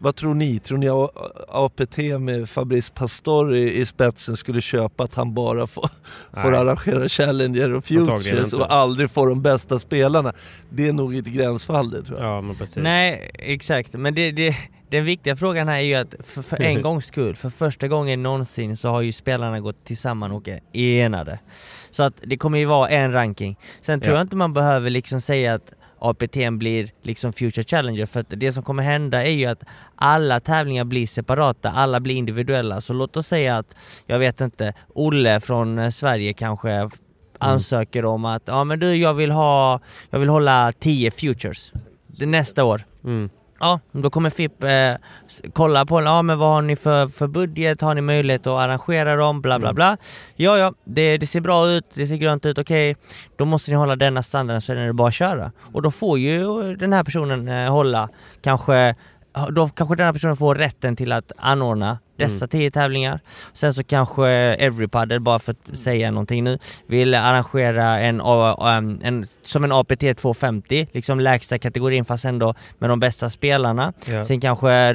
vad tror ni? Tror ni A- APT med Fabrice Pastor i, i spetsen skulle köpa att han bara får, får arrangera Challenger och Futures och aldrig får de bästa spelarna? Det är nog ett gränsfall det tror jag. Ja, men precis. Nej, exakt. Men det, det, den viktiga frågan här är ju att för, för en gångs skull, för första gången någonsin så har ju spelarna gått tillsammans och är enade. Så att det kommer ju vara en ranking. Sen tror Ja. jag inte man behöver liksom säga att APT blir liksom Future Challenger för att det som kommer hända är ju att alla tävlingar blir separata, alla blir individuella. Så låt oss säga att, jag vet inte, Olle från eh, Sverige kanske ansöker om att ja men du jag vill ha, jag vill hålla 10 futures nästa år. Mm. Ja, då kommer FIP eh, kolla på ja, men vad har ni för, för budget, har ni möjlighet att arrangera dem, bla bla bla. Ja, ja, det, det ser bra ut, det ser grönt ut, okej, då måste ni hålla denna standarden så är det bara att köra. Och då får ju den här personen eh, hålla kanske då kanske den här personen får rätten till att anordna dessa tio tävlingar. Sen så kanske Everypaddle, bara för att säga någonting nu, vill arrangera en, um, en som en APT 250, liksom lägsta kategorin fast ändå med de bästa spelarna. Ja. Sen kanske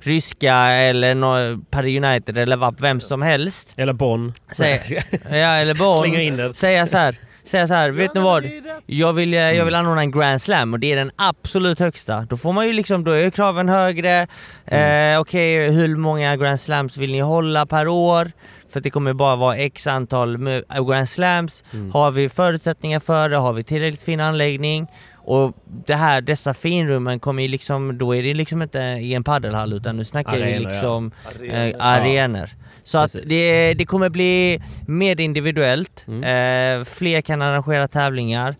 ryska eller no, Paris United eller vad, vem som helst. Eller Bonn. Säg, ja, eller Bonn. Slänger in den. Säga så här. Säga så här, vet ni vad? Jag vill, eh, jag vill anordna en Grand Slam och det är den absolut högsta. Då får man ju liksom, då är kraven högre. Eh, Okej, hur många Grand Slams vill ni hålla per år? För det kommer bara vara x antal med- Grand Slams. Har vi förutsättningar för det? Har vi tillräckligt fin anläggning? Och det här, dessa finrummen kommer ju liksom, då är det liksom inte i en paddelhall utan nu snackar vi Arenor, ja. liksom Arenor. eh, arenor. Så att det, det kommer bli mer individuellt, Mm. eh, fler kan arrangera tävlingar,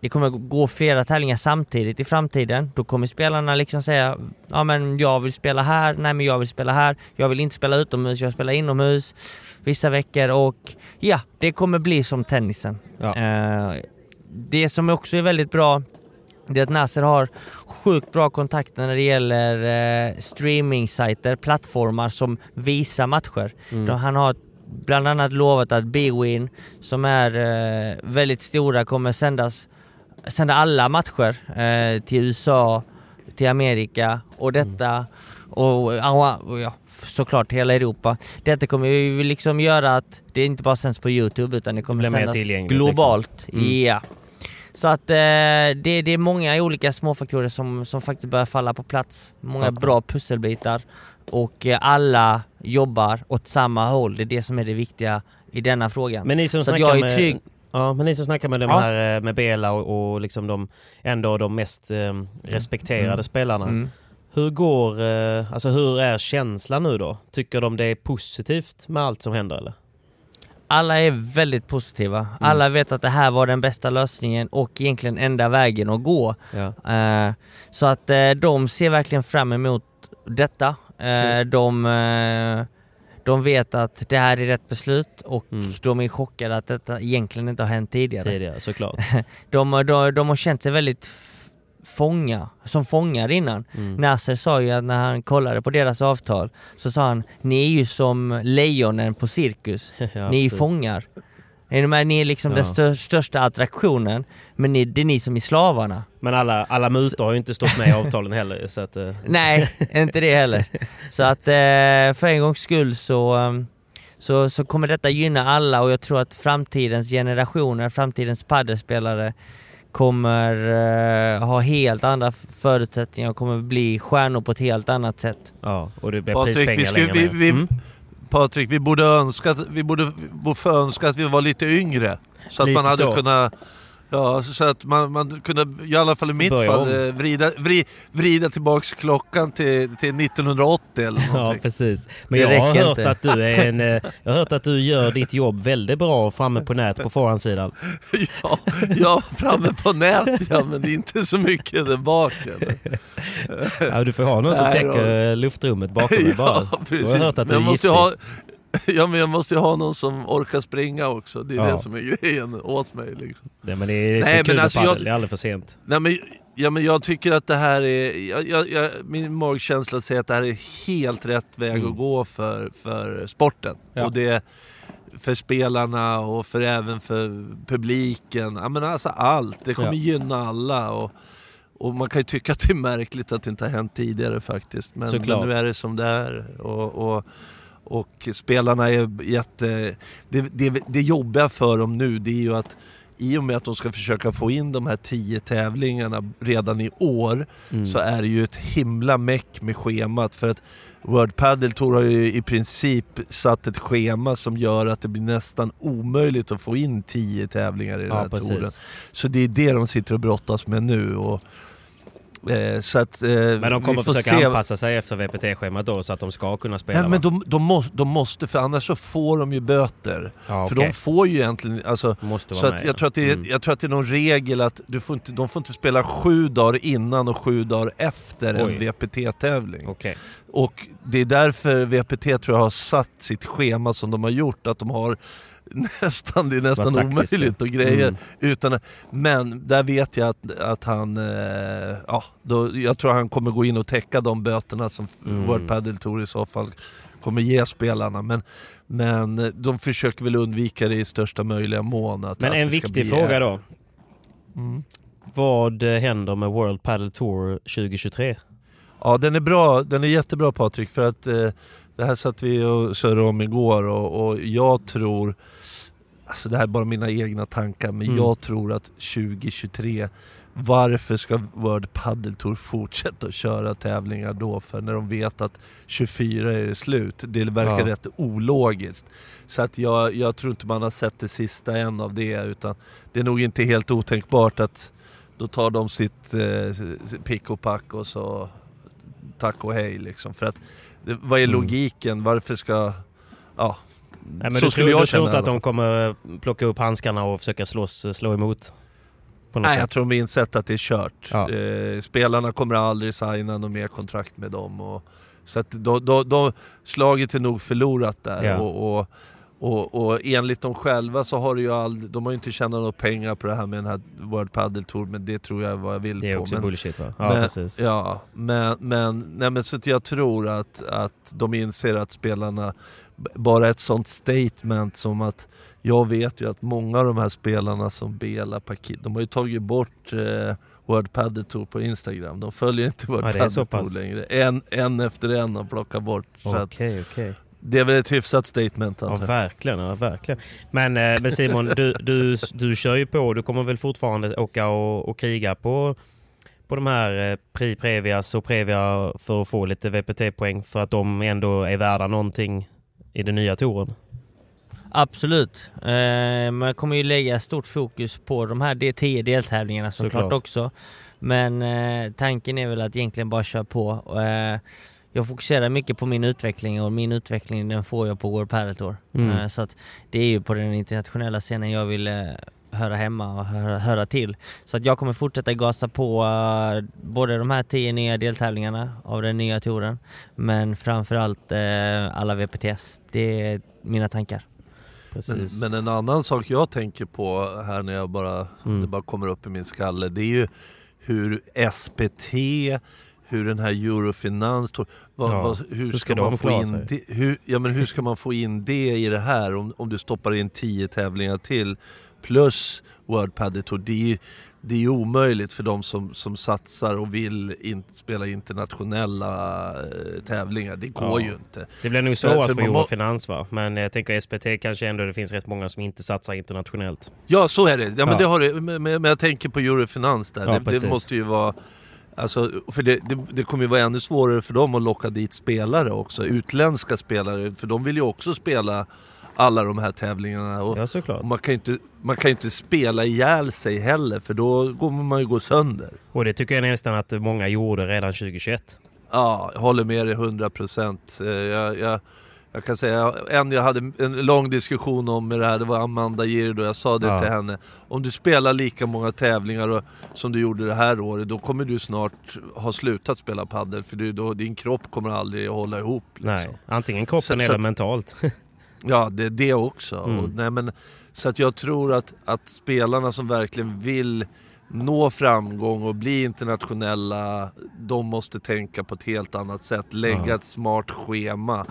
det kommer gå flera tävlingar samtidigt i framtiden. Då kommer spelarna liksom säga ja men jag vill spela här, nej men jag vill spela här, jag vill inte spela utomhus, jag spelar inomhus vissa veckor och ja, det kommer bli som tennisen. Ja. Eh, det som också är väldigt bra det är att Nasser har sjukt bra kontakter när det gäller eh, streaming-sajter, plattformar som visar matcher. Då Han har bland annat lovat att Bwin, som är eh, väldigt stora, kommer sändas, sända alla matcher eh, till USA, till Amerika och detta och, ja, och ja, såklart hela Europa. Detta kommer ju liksom göra att det inte bara sänds på Youtube utan det kommer sändas tillgängligt, globalt. Mm. Ja. Så att eh, det, det är många olika småfaktorer som, som faktiskt börjar falla på plats. Många bra pusselbitar och eh, alla jobbar åt samma håll. Det är det som är det viktiga i denna frågan. Men ni som Så jag är med... trygg. Ja, men ni som snackar med de Ja. här eh, med Bela och, och liksom de ändå de mest eh, respekterade Mm. spelarna. Mm. Hur går, eh, alltså hur är känslan nu då? Tycker de det är positivt med allt som händer eller? Alla är väldigt positiva. Alla vet att det här var den bästa lösningen och egentligen enda vägen att gå. Ja. Eh, så att eh, de ser verkligen fram emot detta. Eh, de, eh, de vet att det här är rätt beslut och Mm. de är chockade att detta egentligen inte har hänt tidigare. Tidigare såklart. De, de, de har känt sig väldigt fånga, som fångar innan. Mm. Nasser sa ju att när han kollade på deras avtal så sa han Ni är ju som lejonen på cirkus. Ja, ni är fångar. Är ni med? Ni är liksom Ja. den stör, största attraktionen men ni, det är ni som är slavarna. Men alla, alla mutor har ju inte stått med i avtalen heller så att... eh, Nej, inte det heller. Så att eh, för en gångs skull så, um, så, så kommer detta gynna alla och jag tror att framtidens generationer, framtidens paddelspelare kommer eh, ha helt andra förutsättningar och kommer bli stjärnor på ett helt annat sätt. Ja, och det blir Patrik, vi, skulle, vi, vi, Mm. Patrik, vi borde önska, att- vi borde, borde få önska att vi var lite yngre. Så att Lite man hade så. kunnat... Ja, så att man, man kunde, i alla fall i mitt fall, om. eh, vrida, vri, vrida tillbaks klockan till, till 1980 eller Ja, någonting. precis. Men jag har hört inte. att du är en... eh, Jag har hört att du gör ditt jobb väldigt bra framme på nät på förhandssidan. Ja, ja, framme på nät ja, men det är inte så mycket där bak. Ja, du får ha någon som täcker luftrummet bakom dig bara. Ja, precis. har jag hört att du är giftig. ja, men jag måste ju ha någon som orkar springa också. Det är Ja. det som är grejen åt mig. Liksom. Nej, men det är det som Nej, är kul men alltså, jag- Det är aldrig för sent. Nej, men, ja, men jag tycker att det här är... Jag, jag, jag, min magkänsla säger att det här är helt rätt väg Mm. att gå för, för sporten. Ja. Och det för spelarna och för även för publiken. Ja, men alltså allt. Det kommer Ja. gynna alla. Och, och man kan ju tycka att det är märkligt att det inte har hänt tidigare faktiskt. Men, men nu är det som det är. Och, och, och spelarna är jätte... Det, det, det jobbiga för dem nu det är ju att i och med att de ska försöka få in de här tio tävlingarna redan i år Mm. så är det ju ett himla meck med schemat för att World Padel Tour har ju i princip satt ett schema som gör att det blir nästan omöjligt att få in tio tävlingar i den Ja, här precis. touren. Så det är det de sitter och brottas med nu. Och, så att, eh, Men de kommer försöka se. anpassa sig efter VPT-schemat då så att de ska kunna spela Nej, men de, de, måste, de måste, för annars så får de ju böter. ja, För okej. de får ju egentligen, alltså, Måste vara så med. att jag, ja. tror att det är, Mm. jag tror att det är någon regel att du får inte, de får inte spela sju dagar innan och sju dagar efter Oj. en VPT-tävling. Okej. Och det är därför VPT tror jag har satt sitt schema som de har gjort, att de har nästan, det är nästan omöjligt att greja Mm. utan Men där vet jag att, att han, eh, ja, då, jag tror han kommer gå in och täcka de böterna som Mm. World Padel Tour i så fall kommer ge spelarna. Men, men eh, de försöker väl undvika det i största möjliga mån. Att, Men att en viktig fråga då. Mm. Vad händer med World Padel Tour 2023? Ja den är bra, den är jättebra Patrik för att eh, det här satt vi och surrade om igår och, och jag tror, alltså det här är bara mina egna tankar, men Mm. jag tror att 2023 varför ska World Padel Tour fortsätta att köra tävlingar då? För när de vet att 24 är det slut. Det verkar Ja. rätt ologiskt. Så att jag, jag tror inte man har sett det sista än av det utan det är nog inte helt otänkbart att då tar de sitt eh, pick och pack och så tack och hej liksom. För att, vad är Mm. logiken? Varför ska... Ja, Nej, men så du skulle tror, jag du känna tror inte att de kommer plocka upp handskarna och försöka slåss, slå emot? Nej, jag sätt? tror de har insett att det är kört. Ja. Eh, spelarna kommer aldrig signa något mer kontrakt med dem. Och, så att då, då, då, slaget är nog förlorat där. Ja. Och, och, och, och enligt dem själva så har det ju aldrig, de har ju inte tjänat några pengar på det här med den här World Padel Tour, men det tror jag är vad jag vill Det är på. också men, bullshit va? Ja, men, precis. Ja, men, men, nej, men så att jag tror att, att de inser att spelarna, bara ett sånt statement som att jag vet ju att många av de här spelarna som Bela Paket, de har ju tagit bort eh, World Padel Tour på Instagram. De följer inte World Ja, Padel. Tour längre. En, en efter en har plockat bort. Så att Okej, okej. Det är väl ett hyfsat statement Ja, antar jag. verkligen. Ja, verkligen. Men, eh, men Simon, du, du, du kör ju på. Du kommer väl fortfarande åka och, och kriga på, på de här eh, Pri Previas och Previa för att få lite VPT-poäng för att de ändå är värda någonting i den nya touren? Absolut, eh, men jag kommer ju lägga stort fokus på de här D- 10 deltävlingarna såklart Såklart. också. Men eh, tanken är väl att egentligen bara köra på. Eh, jag fokuserar mycket på min utveckling och min utveckling den får jag på World Padel Tour. Mm. Eh, så att det är ju på den internationella scenen jag vill eh, höra hemma och höra, höra till. Så att jag kommer fortsätta gasa på eh, både de här 10 nya deltävlingarna av den nya touren, men framförallt alla VPTs. Det är mina tankar. Men, Precis. men en annan sak jag tänker på här när jag bara, Mm. det bara kommer upp i min skalle, det är ju hur SPT, hur den här Eurofinans, vad, Ja, vad, hur, hur ska man få in det, hur, ja, men hur ska man få in det i det här om, om du stoppar in 10 tävlingar till plus World Padel Tour? Det är ju det är omöjligt för de som, som satsar och vill in, spela internationella eh, tävlingar. Det går Ja. ju inte. Det blir nog svårast för Eurofinans va? Men jag tänker SPT kanske ändå det finns rätt många som inte satsar internationellt. Ja, så är det. Ja, men, Ja. Det har det. Men, men men jag tänker på Eurofinans där. Ja, det, det måste ju vara... Alltså, för det, det, det kommer ju vara ännu svårare för dem att locka dit spelare också. Utländska spelare, för de vill ju också spela alla de här tävlingarna. Och, Ja, såklart. och man kan ju inte, man kan inte spela ihjäl sig heller, för då kommer man ju gå sönder. Och det tycker jag nästan att många gjorde redan 2021. Ja, jag håller med dig 100 procent. Jag, jag, jag kan säga, en jag hade en lång diskussion om med det här, det var Amanda Girdo. Jag sa det Ja. till henne. Om du spelar lika många tävlingar och, som du gjorde det här året, då kommer du snart ha slutat spela paddel för du, då, din kropp kommer aldrig att hålla ihop. Liksom. Nej, antingen kroppen Så- så eller att- mentalt. Ja, det är det också. Mm. Och, nej, men, så att jag tror att, att spelarna som verkligen vill nå framgång och bli internationella, de måste tänka på ett helt annat sätt. Lägga Ja. ett smart schema.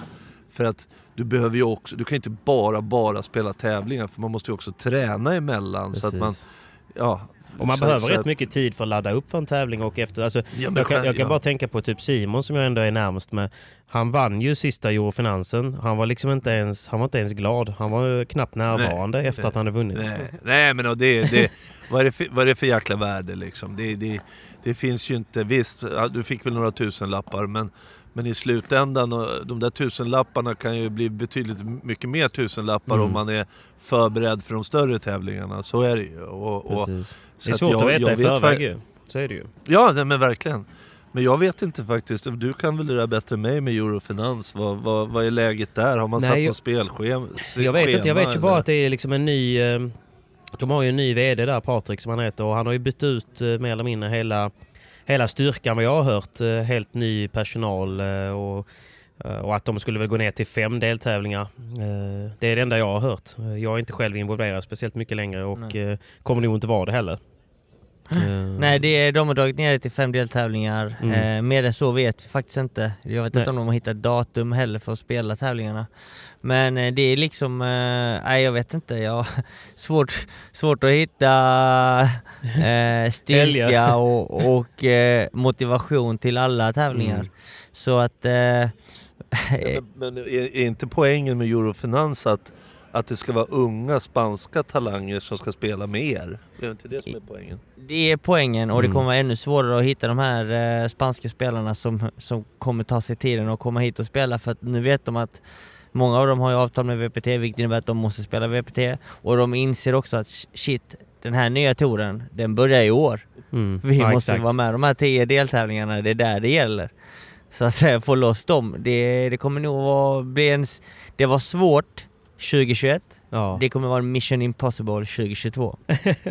För att du behöver ju också, du kan ju inte bara, bara spela tävlingar för man måste ju också träna emellan. Så att man, Precis. ja, Och man Så- behöver så rätt att- mycket tid för att ladda upp för en tävling och efter. Alltså, Ja, jag kan, jag kan ja. bara tänka på typ Simon som jag ändå är närmast med. Han vann ju sista Eurofinansen. Han var liksom inte ens, han var inte ens glad. Han var ju knappt närvarande efter att han hade vunnit. Nej, nej men och det, det, vad, är det för, vad är det för jäkla värde liksom? Det, det, det finns ju inte, visst du fick väl några tusenlappar men, men i slutändan, och de där tusenlapparna kan ju bli betydligt mycket mer tusenlappar Mm. om man är förberedd för de större tävlingarna. Så är det ju. Och, och, Det är svårt jag- att veta jag i förväg ju. Så är det ju. Ja, nej, men verkligen. Men jag vet inte faktiskt, du kan väl det där bättre än mig med Eurofinans. Vad, vad, vad är läget där? Har man Nej, satt jag- något spelschema? Jag vet inte, jag vet ju bara att det är liksom en ny... eh, De har ju en ny VD där, Patrik som han heter, och han har ju bytt ut eh, mer eller mindre hela, hela styrkan vad jag har hört. Eh, Helt ny personal eh, och, eh, och att de skulle väl gå ner till fem deltävlingar. Det är det enda jag har hört. Jag är inte själv involverad speciellt mycket längre och eh, kommer nog inte vara det heller. Eh, Nej, det är, de har dragit ner det till fem deltävlingar. Mm. Eh, mer än så vet vi faktiskt inte. Jag vet Nej. inte om de har hittat datum heller för att spela tävlingarna. Men eh, det är liksom, eh, nej jag vet inte. Jag har svårt, svårt att hitta eh, styrka och, och eh, motivation till alla tävlingar. Mm. Så att... Eh, Ja, Men, men är, är inte poängen med Eurofinans att, att det ska vara unga spanska talanger som ska spela med er? Det är inte det som är poängen? Det är poängen och det Mm. kommer vara ännu svårare att hitta de här eh, spanska spelarna som, som kommer ta sig tiden och komma hit och spela för att nu vet de att många av dem har ju avtal med VPT vilket innebär att de måste spela VPT och de inser också att shit, den här nya touren, den börjar i år. mm. Vi Ja, måste exakt. vara med de här tio deltävlingarna, det är där det gäller. Så att eh, få loss dem, det, det kommer nog vara, bli en, det var svårt 2021, Ja. det kommer vara mission impossible 2022.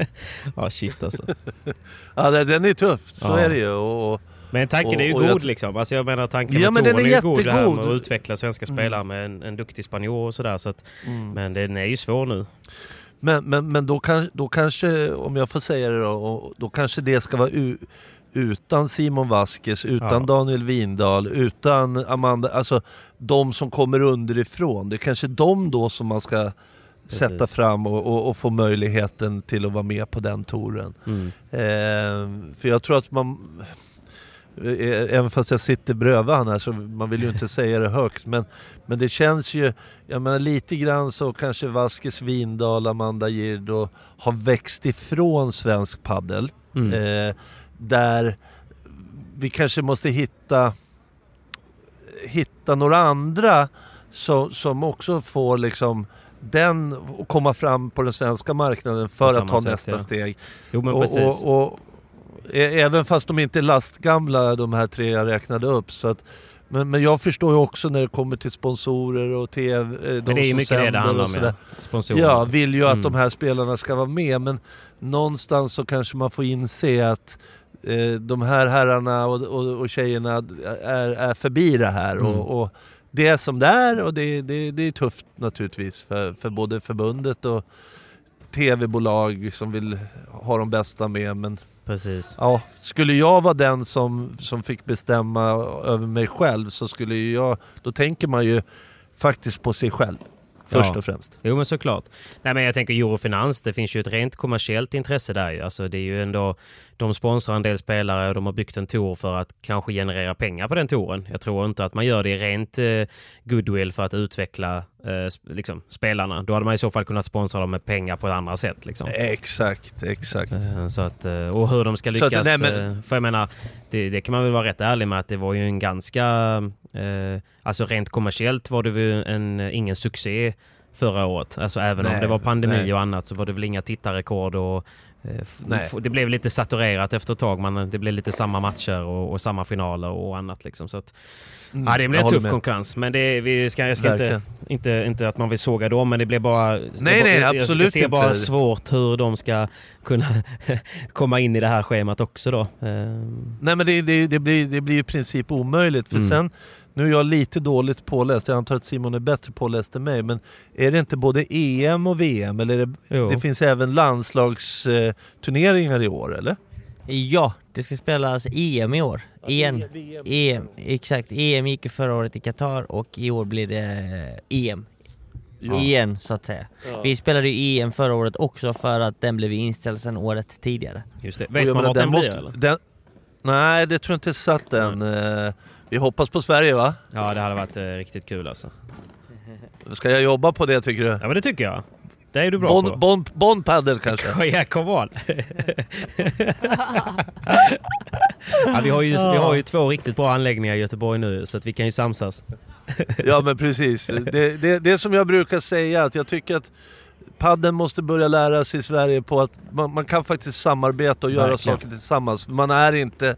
ja, shit alltså. Ja, det- den är tuff, så Ja. är det ju. Och, och, Men tanken är ju Och- och god jag- liksom. Alltså jag menar tanken Ja, med men den är är god det här med att utveckla svenska spelare med en, en duktig spanjor och sådär. Så att, mm. men den är ju svår nu. Men, men, men då, kan, då kanske, om jag får säga det då, och- då kanske det ska vara u, utan Simon Vasquez, utan Ja. Daniel Windahl, utan Amanda, alltså de som kommer underifrån. Det är kanske de då som man ska sätta Precis. fram och, och, och få möjligheten till att vara med på den touren. Mm. Eh, för jag tror att man, även fast jag sitter bredvid han här så man vill ju inte säga det högt men, men det känns ju, jag menar lite grann så kanske Vasquez, Windahl, Amanda Girdo har växt ifrån svensk paddel. Mm. Eh, där vi kanske måste hitta, hitta några andra som, som också får liksom den och komma fram på den svenska marknaden för att ta sätt, nästa ja. steg. Jo men Och, precis. och, och, även fast de inte är lastgamla de här tre jag räknade upp. Så att, men, men jag förstår ju också när det kommer till sponsorer och TV, eh, de men det är ju som sänder och sådär. Sponsorer. Ja, vill ju att Mm. de här spelarna ska vara med men någonstans så kanske man får inse att eh, de här herrarna och, och, och tjejerna är, är förbi det här. Mm. Och, och det är som det är och det, det, det är tufft naturligtvis för, för både förbundet och tv-bolag som vill ha de bästa med. Men Precis. ja, skulle jag vara den som, som fick bestämma över mig själv så skulle jag, då tänker man ju faktiskt på sig själv. Först Ja. och främst. Jo men såklart. Nej men jag tänker Eurofinans, det finns ju ett rent kommersiellt intresse där ju. Alltså det är ju ändå, de sponsrar en del spelare och de har byggt en tour för att kanske generera pengar på den touren. Jag tror inte att man gör det i rent eh, goodwill för att utveckla eh, liksom, spelarna. Då hade man i så fall kunnat sponsra dem med pengar på ett annat sätt. Liksom. Exakt, exakt. Eh, Så att, och hur de ska Så att- lyckas. nej, men- För jag menar, det, det kan man väl vara rätt ärlig med att det var ju en ganska... eh, Alltså rent kommersiellt var det ju en, ingen succé förra året. Alltså även om Nej, det var pandemi nej. och annat så var det väl inga tittarrekord och Nej. f- det blev lite saturerat efter ett tag. Man, det blev lite samma matcher och, och samma finaler och annat liksom. Så att, Mm, ja, det blev håller tuff med. konkurrens. Men det, vi ska, jag ska inte, Verkligen. inte, inte att man vill såga dem, men det blev bara... Nej, det, nej, jag, absolut Jag ser bara inte. svårt hur de ska kunna komma in i det här schemat också då. Ehm, Nej men det, det, det, blir, det blir i princip omöjligt för Mm. sen, nu är jag lite dåligt påläst, jag antar att Simon är bättre påläst än mig, men är det inte både EM och VM? Eller det, det finns även landslagsturneringar i år eller? Ja, det ska spelas EM i år. Igen. EM, exakt. EM gick ju förra året i Qatar och i år blir det EM. Igen så att säga. Vi spelade ju EM förra året också för att den blev inställd sen året tidigare. Just det. Vet man vart den måste- blir eller? den- Nej, det tror jag inte är satt än. Eh, Vi hoppas på Sverige va? Ja, det hade varit eh, riktigt kul alltså. Ska jag jobba på det tycker du? Ja, men det tycker jag. Det är du bra Bond, på. bond, bond paddle kanske? Ja, come on! ja, vi, har ju, vi har ju två riktigt bra anläggningar i Göteborg nu, så att vi kan ju samsas. Ja men precis. Det, det, det är som jag brukar säga, att jag tycker att padden måste börja lära sig i Sverige på att man, man kan faktiskt samarbeta och göra Verkligen. saker tillsammans. Man är inte...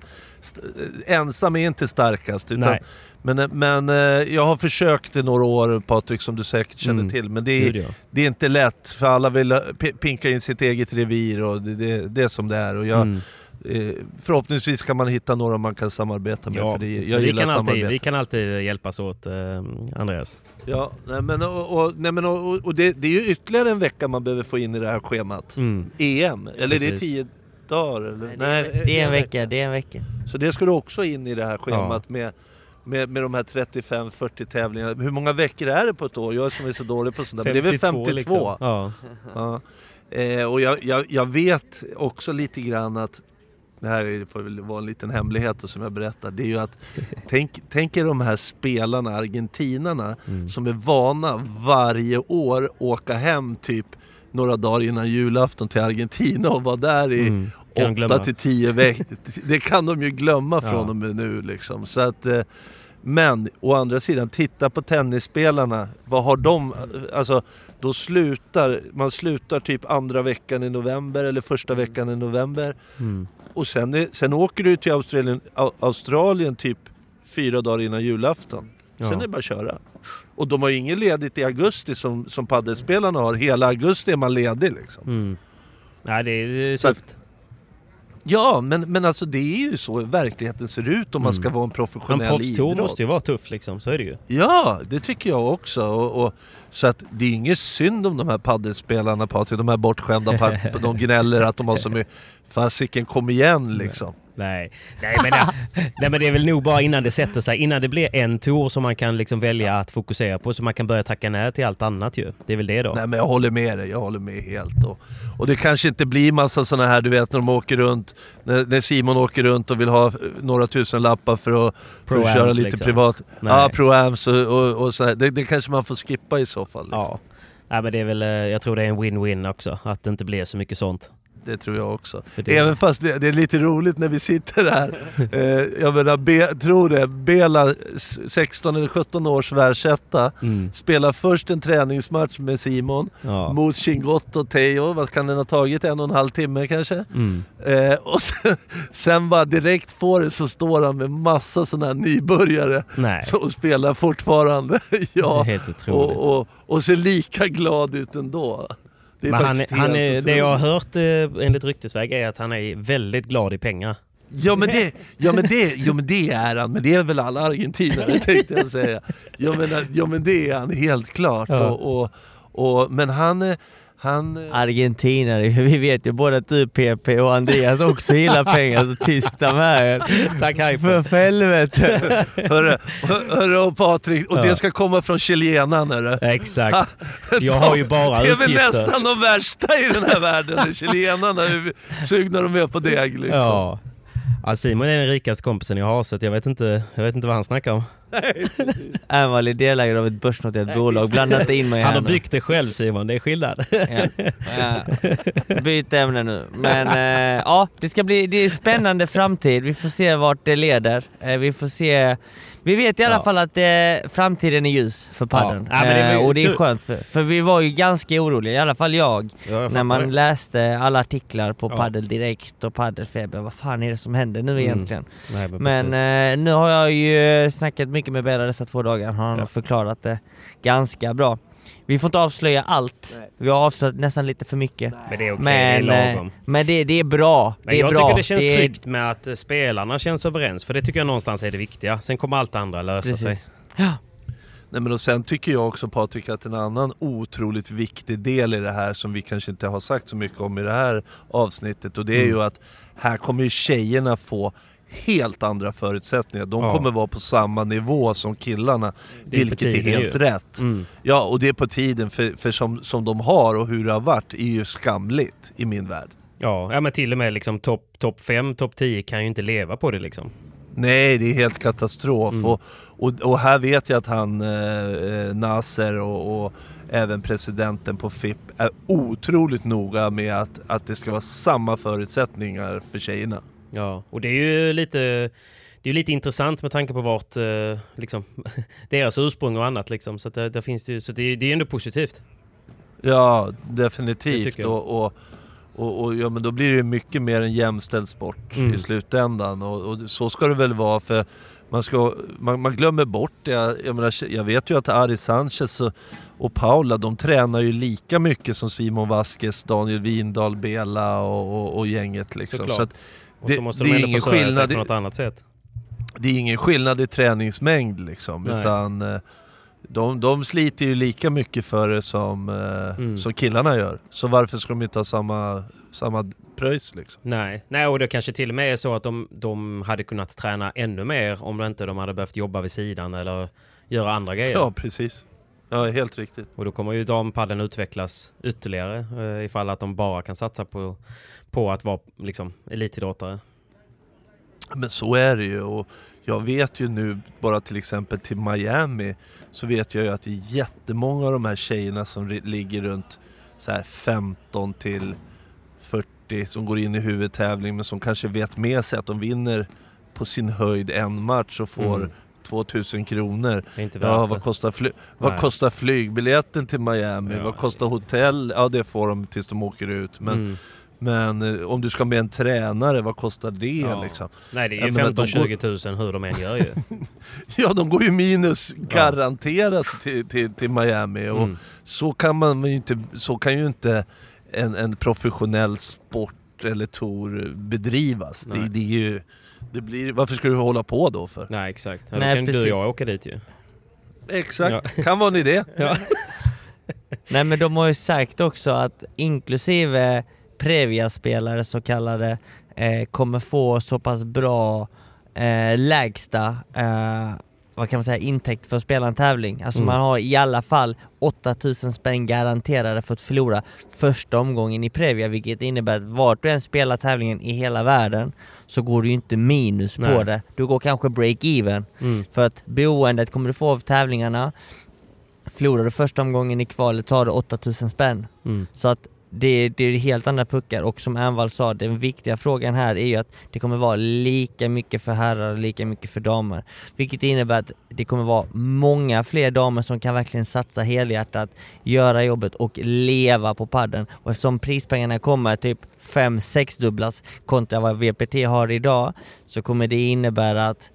Ensam är inte starkast. Utan, Nej. men, men eh, jag har försökt i några år Patrik, som du säkert känner Mm. till. Men det är, det är inte lätt, för alla vill pinka in sitt eget revir och det, det, det är som det är. Och jag, Mm. Eh, förhoppningsvis kan man hitta några man kan samarbeta med, Ja, för det, jag vi, kan alltid, vi kan alltid hjälpas åt, eh, Andreas. Ja, nej men, och, och, nej men, och, och det, det är ju ytterligare en vecka man behöver få in i det här schemat. Mm. EM, eller det är Precis. tio dagar? Eller? Det är en vecka, det är en vecka. Så det ska du också in i det här schemat med, med, med de här 35-40 tävlingarna. Hur många veckor är det på ett år? Jag som är så dålig på sånt där. Men det är väl 52? liksom. Ja. Ja. Eh, och jag, jag, jag vet också lite grann att det här är- får väl vara en liten hemlighet som jag berättar. Det är ju att tänk, tänk er de här spelarna, argentinarna, Mm. som är vana varje år åka hem typ några dagar innan julafton till Argentina och vara där i Mm. Kan de glömma. 8 till 10 veckor. Det kan de ju glömma Ja. från och med nu liksom. Så att, eh, men å andra sidan, titta på tennisspelarna. Vad har de? Alltså, då slutar, man slutar typ andra veckan i november eller första veckan i november. Mm. Och sen, är, sen åker du till Australien, Au- Australien typ fyra dagar innan julafton. Sen Ja. är det bara att köra. Och de har ju inget ledigt i augusti som, som paddelspelarna har. Hela augusti är man ledig liksom. Mm. Nej, det är, det är tufft. Ja, men, men alltså det är ju så verkligheten ser ut om man ska vara en En professionell proffstour idrott. måste ju vara tuff liksom, så är det ju. Ja, det tycker jag också. Och, och, så att det är inget synd om de här paddelspelarna Patrik, de här bortskämda, de gnäller att de har så mycket... Fasiken, kom igen liksom. Nej, nej, men det, nej men det är väl nog bara innan det sätter sig, innan det blir en tour som man kan liksom välja att fokusera på så man kan börja tacka nej till allt annat ju. Det är väl det då. Nej men jag håller med dig, jag håller med helt. Och, och det kanske inte blir massa sådana här, du vet när de åker runt, när, när Simon åker runt och vill ha eh, några tusen lappar för att, för att köra lite liksom. privat. Nej. Ja, pro-ams och, och, och så här. Det, det kanske man får skippa i så fall. liksom. Ja. Nej, men det är väl, eh, jag tror det är en win-win också, att det inte blir så mycket sånt. Det tror jag också. Det- Även fast det, det är lite roligt när vi sitter här. eh, jag menar, Be, tror det, Bela, s- 16 eller 17 års världsetta, Mm. spelar först en träningsmatch med Simon Ja. mot Chingotto och Teo. Vad kan den ha tagit? En och en halv timme kanske? Mm. Eh, och sen, sen bara direkt på det så står han med massa sådana här nybörjare Nej, som spelar fortfarande. det är ja, helt otroligt. och, och, och ser lika glad ut ändå. Det är men han, han är, det jag har hört eh, enligt ryktesväg är att han är väldigt glad i pengar. Ja men, det, ja, men det, ja men det är han, men det är väl alla argentinare tänkte jag säga. Ja men, ja, men det är han helt klart. Ja. Och, och, och, men han, är- han... Argentinare, vi vet ju både att du PP och Andreas också gillar pengar, så tysta med er. Tack För, Hyper. för helvete! Hörru, hörru och Patrik, och Ja. det ska komma från chilenaren hörru. Exakt. Jag har ju bara Det är väl nästan de värsta i den här världen, chilenarna, hur sugna de är på deg liksom. Ja. Ja. Simon är den rikaste kompisen jag har så jag vet inte, jag vet inte vad han snackar om. Amal är delägare av ett börsnoterat bolag, blanda inte in mig Han har nu. byggt det själv Simon, det är skillnad. Ja. Ja. Byt ämne nu. Men eh, ja, det ska bli det är spännande framtid. Vi får se vart det leder. Eh, vi får se. Vi vet i alla Ja. fall att eh, framtiden är ljus för padden. Ja. Ja, eh, och det är skönt för, för vi var ju ganska oroliga, i alla fall jag, Ja, jag när man det. läste alla artiklar på Ja. Paddel Direkt och Paddelfeber. Vad fan är det som händer nu Mm. egentligen? Nej, men Men eh, nu har jag ju snackat mycket med Bella dessa två dagar, han har förklarat det ganska bra. Vi får inte avslöja allt, vi har avslöjat nästan lite för mycket. men det är okej, Men, det är eh, lagom. men det, det är bra. Men det är jag bra. tycker det känns är- tryggt med att eh, spelarna känns överens, för det tycker jag någonstans är det viktiga. Sen kommer allt andra lösa sig. Precis. Ja. Nej, men och sen tycker jag också Patrik att en annan otroligt viktig del i det här som vi kanske inte har sagt så mycket om i det här avsnittet och det är Mm. ju att här kommer ju tjejerna få helt andra förutsättningar. De Ja. kommer vara på samma nivå som killarna, är vilket är helt ju. rätt. Mm. Ja, och det är på tiden, för, för som, som de har och hur det har varit är ju skamligt i min värld. Ja, ja, men till och med liksom topp top 5, topp 10 kan ju inte leva på det liksom. Nej, det är helt katastrof. Mm. Och, och, och här vet jag att han, eh, Nasser och, och även presidenten på FIP är otroligt noga med att, att det ska vara samma förutsättningar för tjejerna. Ja, och det är ju lite, det är lite intressant med tanke på vart, eh, liksom, deras ursprung och annat liksom. Så, det, där finns det, så det, det är ändå positivt. Ja, Det definitivt. Och, och, och, och ja, men då blir det mycket mer en jämställd sport Mm. i slutändan. Och, och så ska det väl vara för man, ska, man, man glömmer bort det. Jag, jag, menar, jag vet ju att Ari Sanchez och, och Paula de tränar ju lika mycket som Simon Vasquez, Daniel Windahl, Bela och, och, och gänget. Liksom. Såklart. Så att Och Det- så måste det de är ändå ingen försörja sig skillnad. på något annat sätt. det är ingen skillnad i träningsmängd liksom. Nej. Utan eh, de, de sliter ju lika mycket för det som, eh, Mm. som killarna gör. Så varför ska de inte ha samma, samma pröjs liksom? Nej. Nej, och det kanske till och med är så att de, de hade kunnat träna ännu mer om inte de hade behövt jobba vid sidan eller göra andra grejer. Ja, precis. Ja, helt riktigt. Och då kommer ju dampadden utvecklas ytterligare eh, ifall att de bara kan satsa på, på att vara liksom, elitidrottare. Men så är det ju. Och jag vet ju nu, bara till exempel till Miami, så vet jag ju att det är jättemånga av de här tjejerna som ligger runt så här 15 till 40 som går in i huvudtävling men som kanske vet med sig att de vinner på sin höjd en match och får Mm. 2000 kronor. Ja, vad kostar, fly- vad kostar flygbiljetten till Miami? Ja. Vad kostar hotell? Ja, det får de tills de åker ut. Men, Mm. men eh, om du ska med en tränare, vad kostar det Ja. liksom? Nej, det är ju menar, de 15-20 000 hur de än gör ju. Ja, de går ju minus garanterat till, till, till Miami och Mm. så kan man ju inte, så kan ju inte en, en professionell sport eller tour bedrivas. Det, det är ju, det blir, varför ska du hålla på då för? Nej, exakt. Ja, då Nej, kan du och precis. jag åka dit ju. Exakt, kan vara en idé. Ja. Nej men de har ju sagt också att inklusive Previa-spelare så kallade eh, kommer få så pass bra eh, lägsta eh, vad kan man säga, intäkt för att spela en tävling. Alltså Mm. man har i alla fall 8000 spänn garanterade för att förlora första omgången i Previa vilket innebär att vart du än spelar tävlingen i hela världen så går du ju inte minus på Nej. det. Du går kanske break-even. Mm. För att boendet kommer du få av tävlingarna Förlorar du första omgången i kvalet har du 8000 spänn. Mm. Så att det, det är helt andra puckar och som Ernvall sa, den viktiga frågan här är ju att det kommer vara lika mycket för herrar och lika mycket för damer. Vilket innebär att det kommer vara många fler damer som kan verkligen satsa helhjärtat, göra jobbet och leva på padden. Och eftersom prispengarna kommer typ 5-6 dubblas kontra vad VPT har idag så kommer det innebära att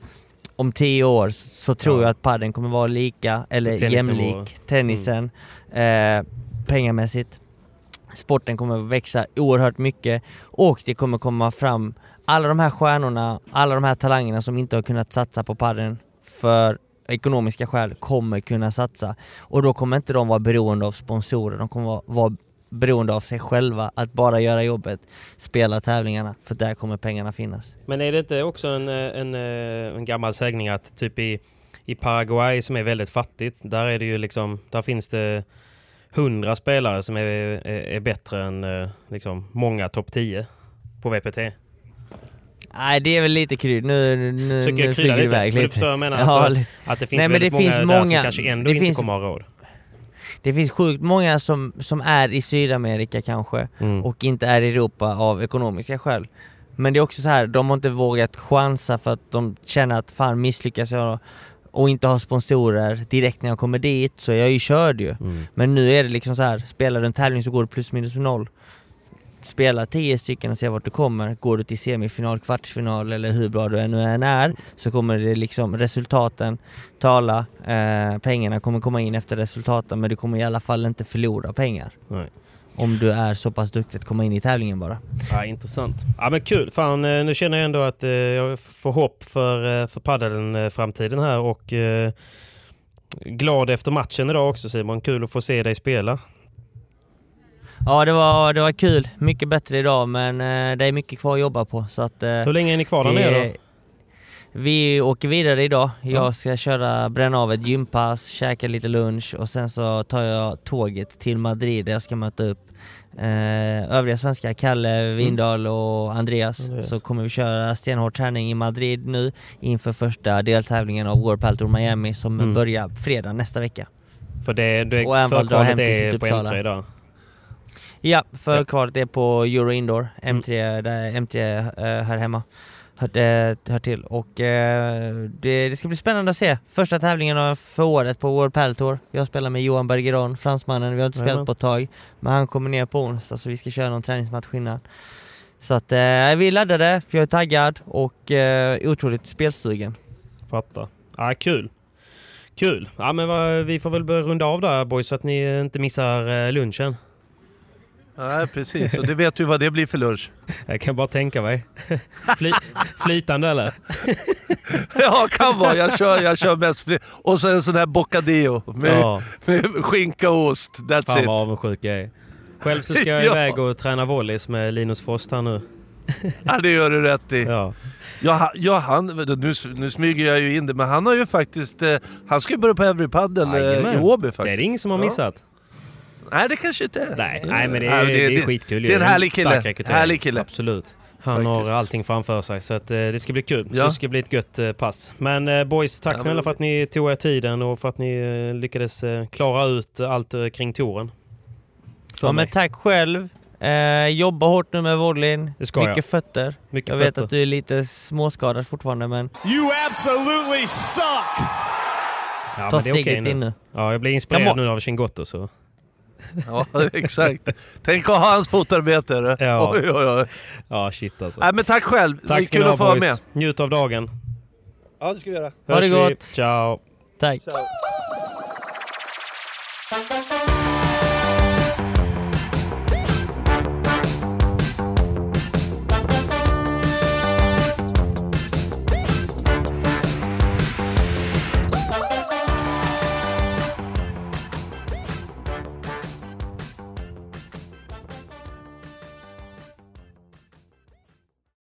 om 10 år så tror Ja. jag att padden kommer vara lika eller Tennisnivå. jämlik tennisen eh, pengamässigt. Sporten kommer att växa oerhört mycket och det kommer komma fram alla de här stjärnorna, alla de här talangerna som inte har kunnat satsa på padden för ekonomiska skäl kommer kunna satsa. Och då kommer inte de vara beroende av sponsorer, de kommer vara, beroende av sig själva, att bara göra jobbet, spela tävlingarna, för där kommer pengarna finnas. Men är det inte också en, en, en gammal sägning att typ i, i Paraguay som är väldigt fattigt, där är det ju liksom, där finns det hundra spelare som är, är, är bättre än eh, liksom många topp 10 på VPT. Nej det är väl lite krydd, nu, nu, Försöker nu flyger det lite? iväg Men du lite. vad jag menar? Ja, Alltså, att det finns Nej, men väldigt det många finns där som många- kanske ändå inte finns- kommer ha råd. Det finns sjukt många som, som är i Sydamerika kanske Mm. och inte är i Europa av ekonomiska skäl. Men det är också så här, de har inte vågat chansa för att de känner att fan misslyckas jag och inte har sponsorer direkt när jag kommer dit så är jag ju körd ju. Mm. Men nu är det liksom så här, spelar du en tävling så går du plus minus noll. Spela 10 stycken och se vart du kommer. Går du till semifinal, kvartsfinal eller hur bra du än är så kommer det liksom resultaten tala. Eh, pengarna kommer komma in efter resultaten men du kommer i alla fall inte förlora pengar. Nej. Om du är så pass duktig att komma in i tävlingen bara. Ja, intressant. Ja, men kul. Fan, eh, nu känner jag ändå att eh, jag får hopp för, eh, för paddeln framtiden här och glad efter matchen idag också Simon. Kul att få se dig spela. Ja det var, det var kul, mycket bättre idag men det är mycket kvar att jobba på så att... Hur länge är ni kvar där nere då? Vi åker vidare idag. Ja. Jag ska köra, bränna av ett gympass, käka lite lunch och sen så tar jag tåget till Madrid där jag ska möta upp eh, övriga svenskar, Kalle, Vindal och Andreas. Andreas. Så kommer vi köra stenhård träning i Madrid nu inför första deltävlingen av World Padel Tour Miami som Mm. börjar fredag nästa vecka. För det, det Och även dra förkvalet hem till är sitt på Uppsala. M3 idag. Ja, Ja. förkvalet är på Euro Indoor, Mm. M3, där M3 eh, här hemma hör, eh, hör till. Och eh, det, det ska bli spännande att se. Första tävlingen av- för året på World Padel Tour. Jag spelar med Johan Bergeron, fransmannen. Vi har inte spelat på ett tag. Men han kommer ner på onsdag så vi ska köra någon träningsmatch innan. Så att eh, vi är laddade, jag är taggad och eh, otroligt spelsugen. Fattar. Ja, kul. Kul. Ja, men vi får väl börja runda av där boys så att ni inte missar eh, lunchen. Nej, precis. Och det vet du vad det blir för lunch. Jag kan bara tänka mig. Fly, flytande eller? Ja, kan vara. Jag kör, jag kör mest fri. Och så en sån här bocadillo med, Ja, med skinka och ost. That's fan it. vad avundsjuk jag är. Själv så ska jag Ja. iväg och träna volleys med Linus Frost här nu. Ja, det gör du rätt i. Ja. Ja, ja han, nu, nu smyger jag ju in det, men han har ju faktiskt... Eh, han ska ju börja på Every Padel eh, i. Åby Det faktiskt. är det ingen som har Ja. Nej, det kanske inte är. Nej, nej men det är, det, är skitkul det är en härlig kille. Härlig kille. Absolut. Han Faktiskt. har allting framför sig så att, eh, det ska bli kul. Så Ja. det ska bli ett gött eh, pass. Men eh, boys, tack Ja, snälla men- för att ni tog er tiden och för att ni eh, lyckades eh, klara ut allt eh, kring touren. För Ja, mig. men tack själv. Eh, jobba hårt nu med volleyn. Det ska Mycket jag. fötter. Mycket Jag vet fötter. att du är lite småskadad fortfarande men You absolutely suck! Ja, ta men det är steget nu. in nu. Ja, jag blir inspirerad Come nu av Chingotto så. Ja, exakt. Tänk att ha hans fotarbete. Ja. Oj, oj, oj. Ja, shit alltså. Nej, men tack själv. det Tack är ska kul ni att få vara med. Njut av dagen. Ja, det ska vi göra. Ha det Hörs vi. gott. Ciao. Tack. Ciao.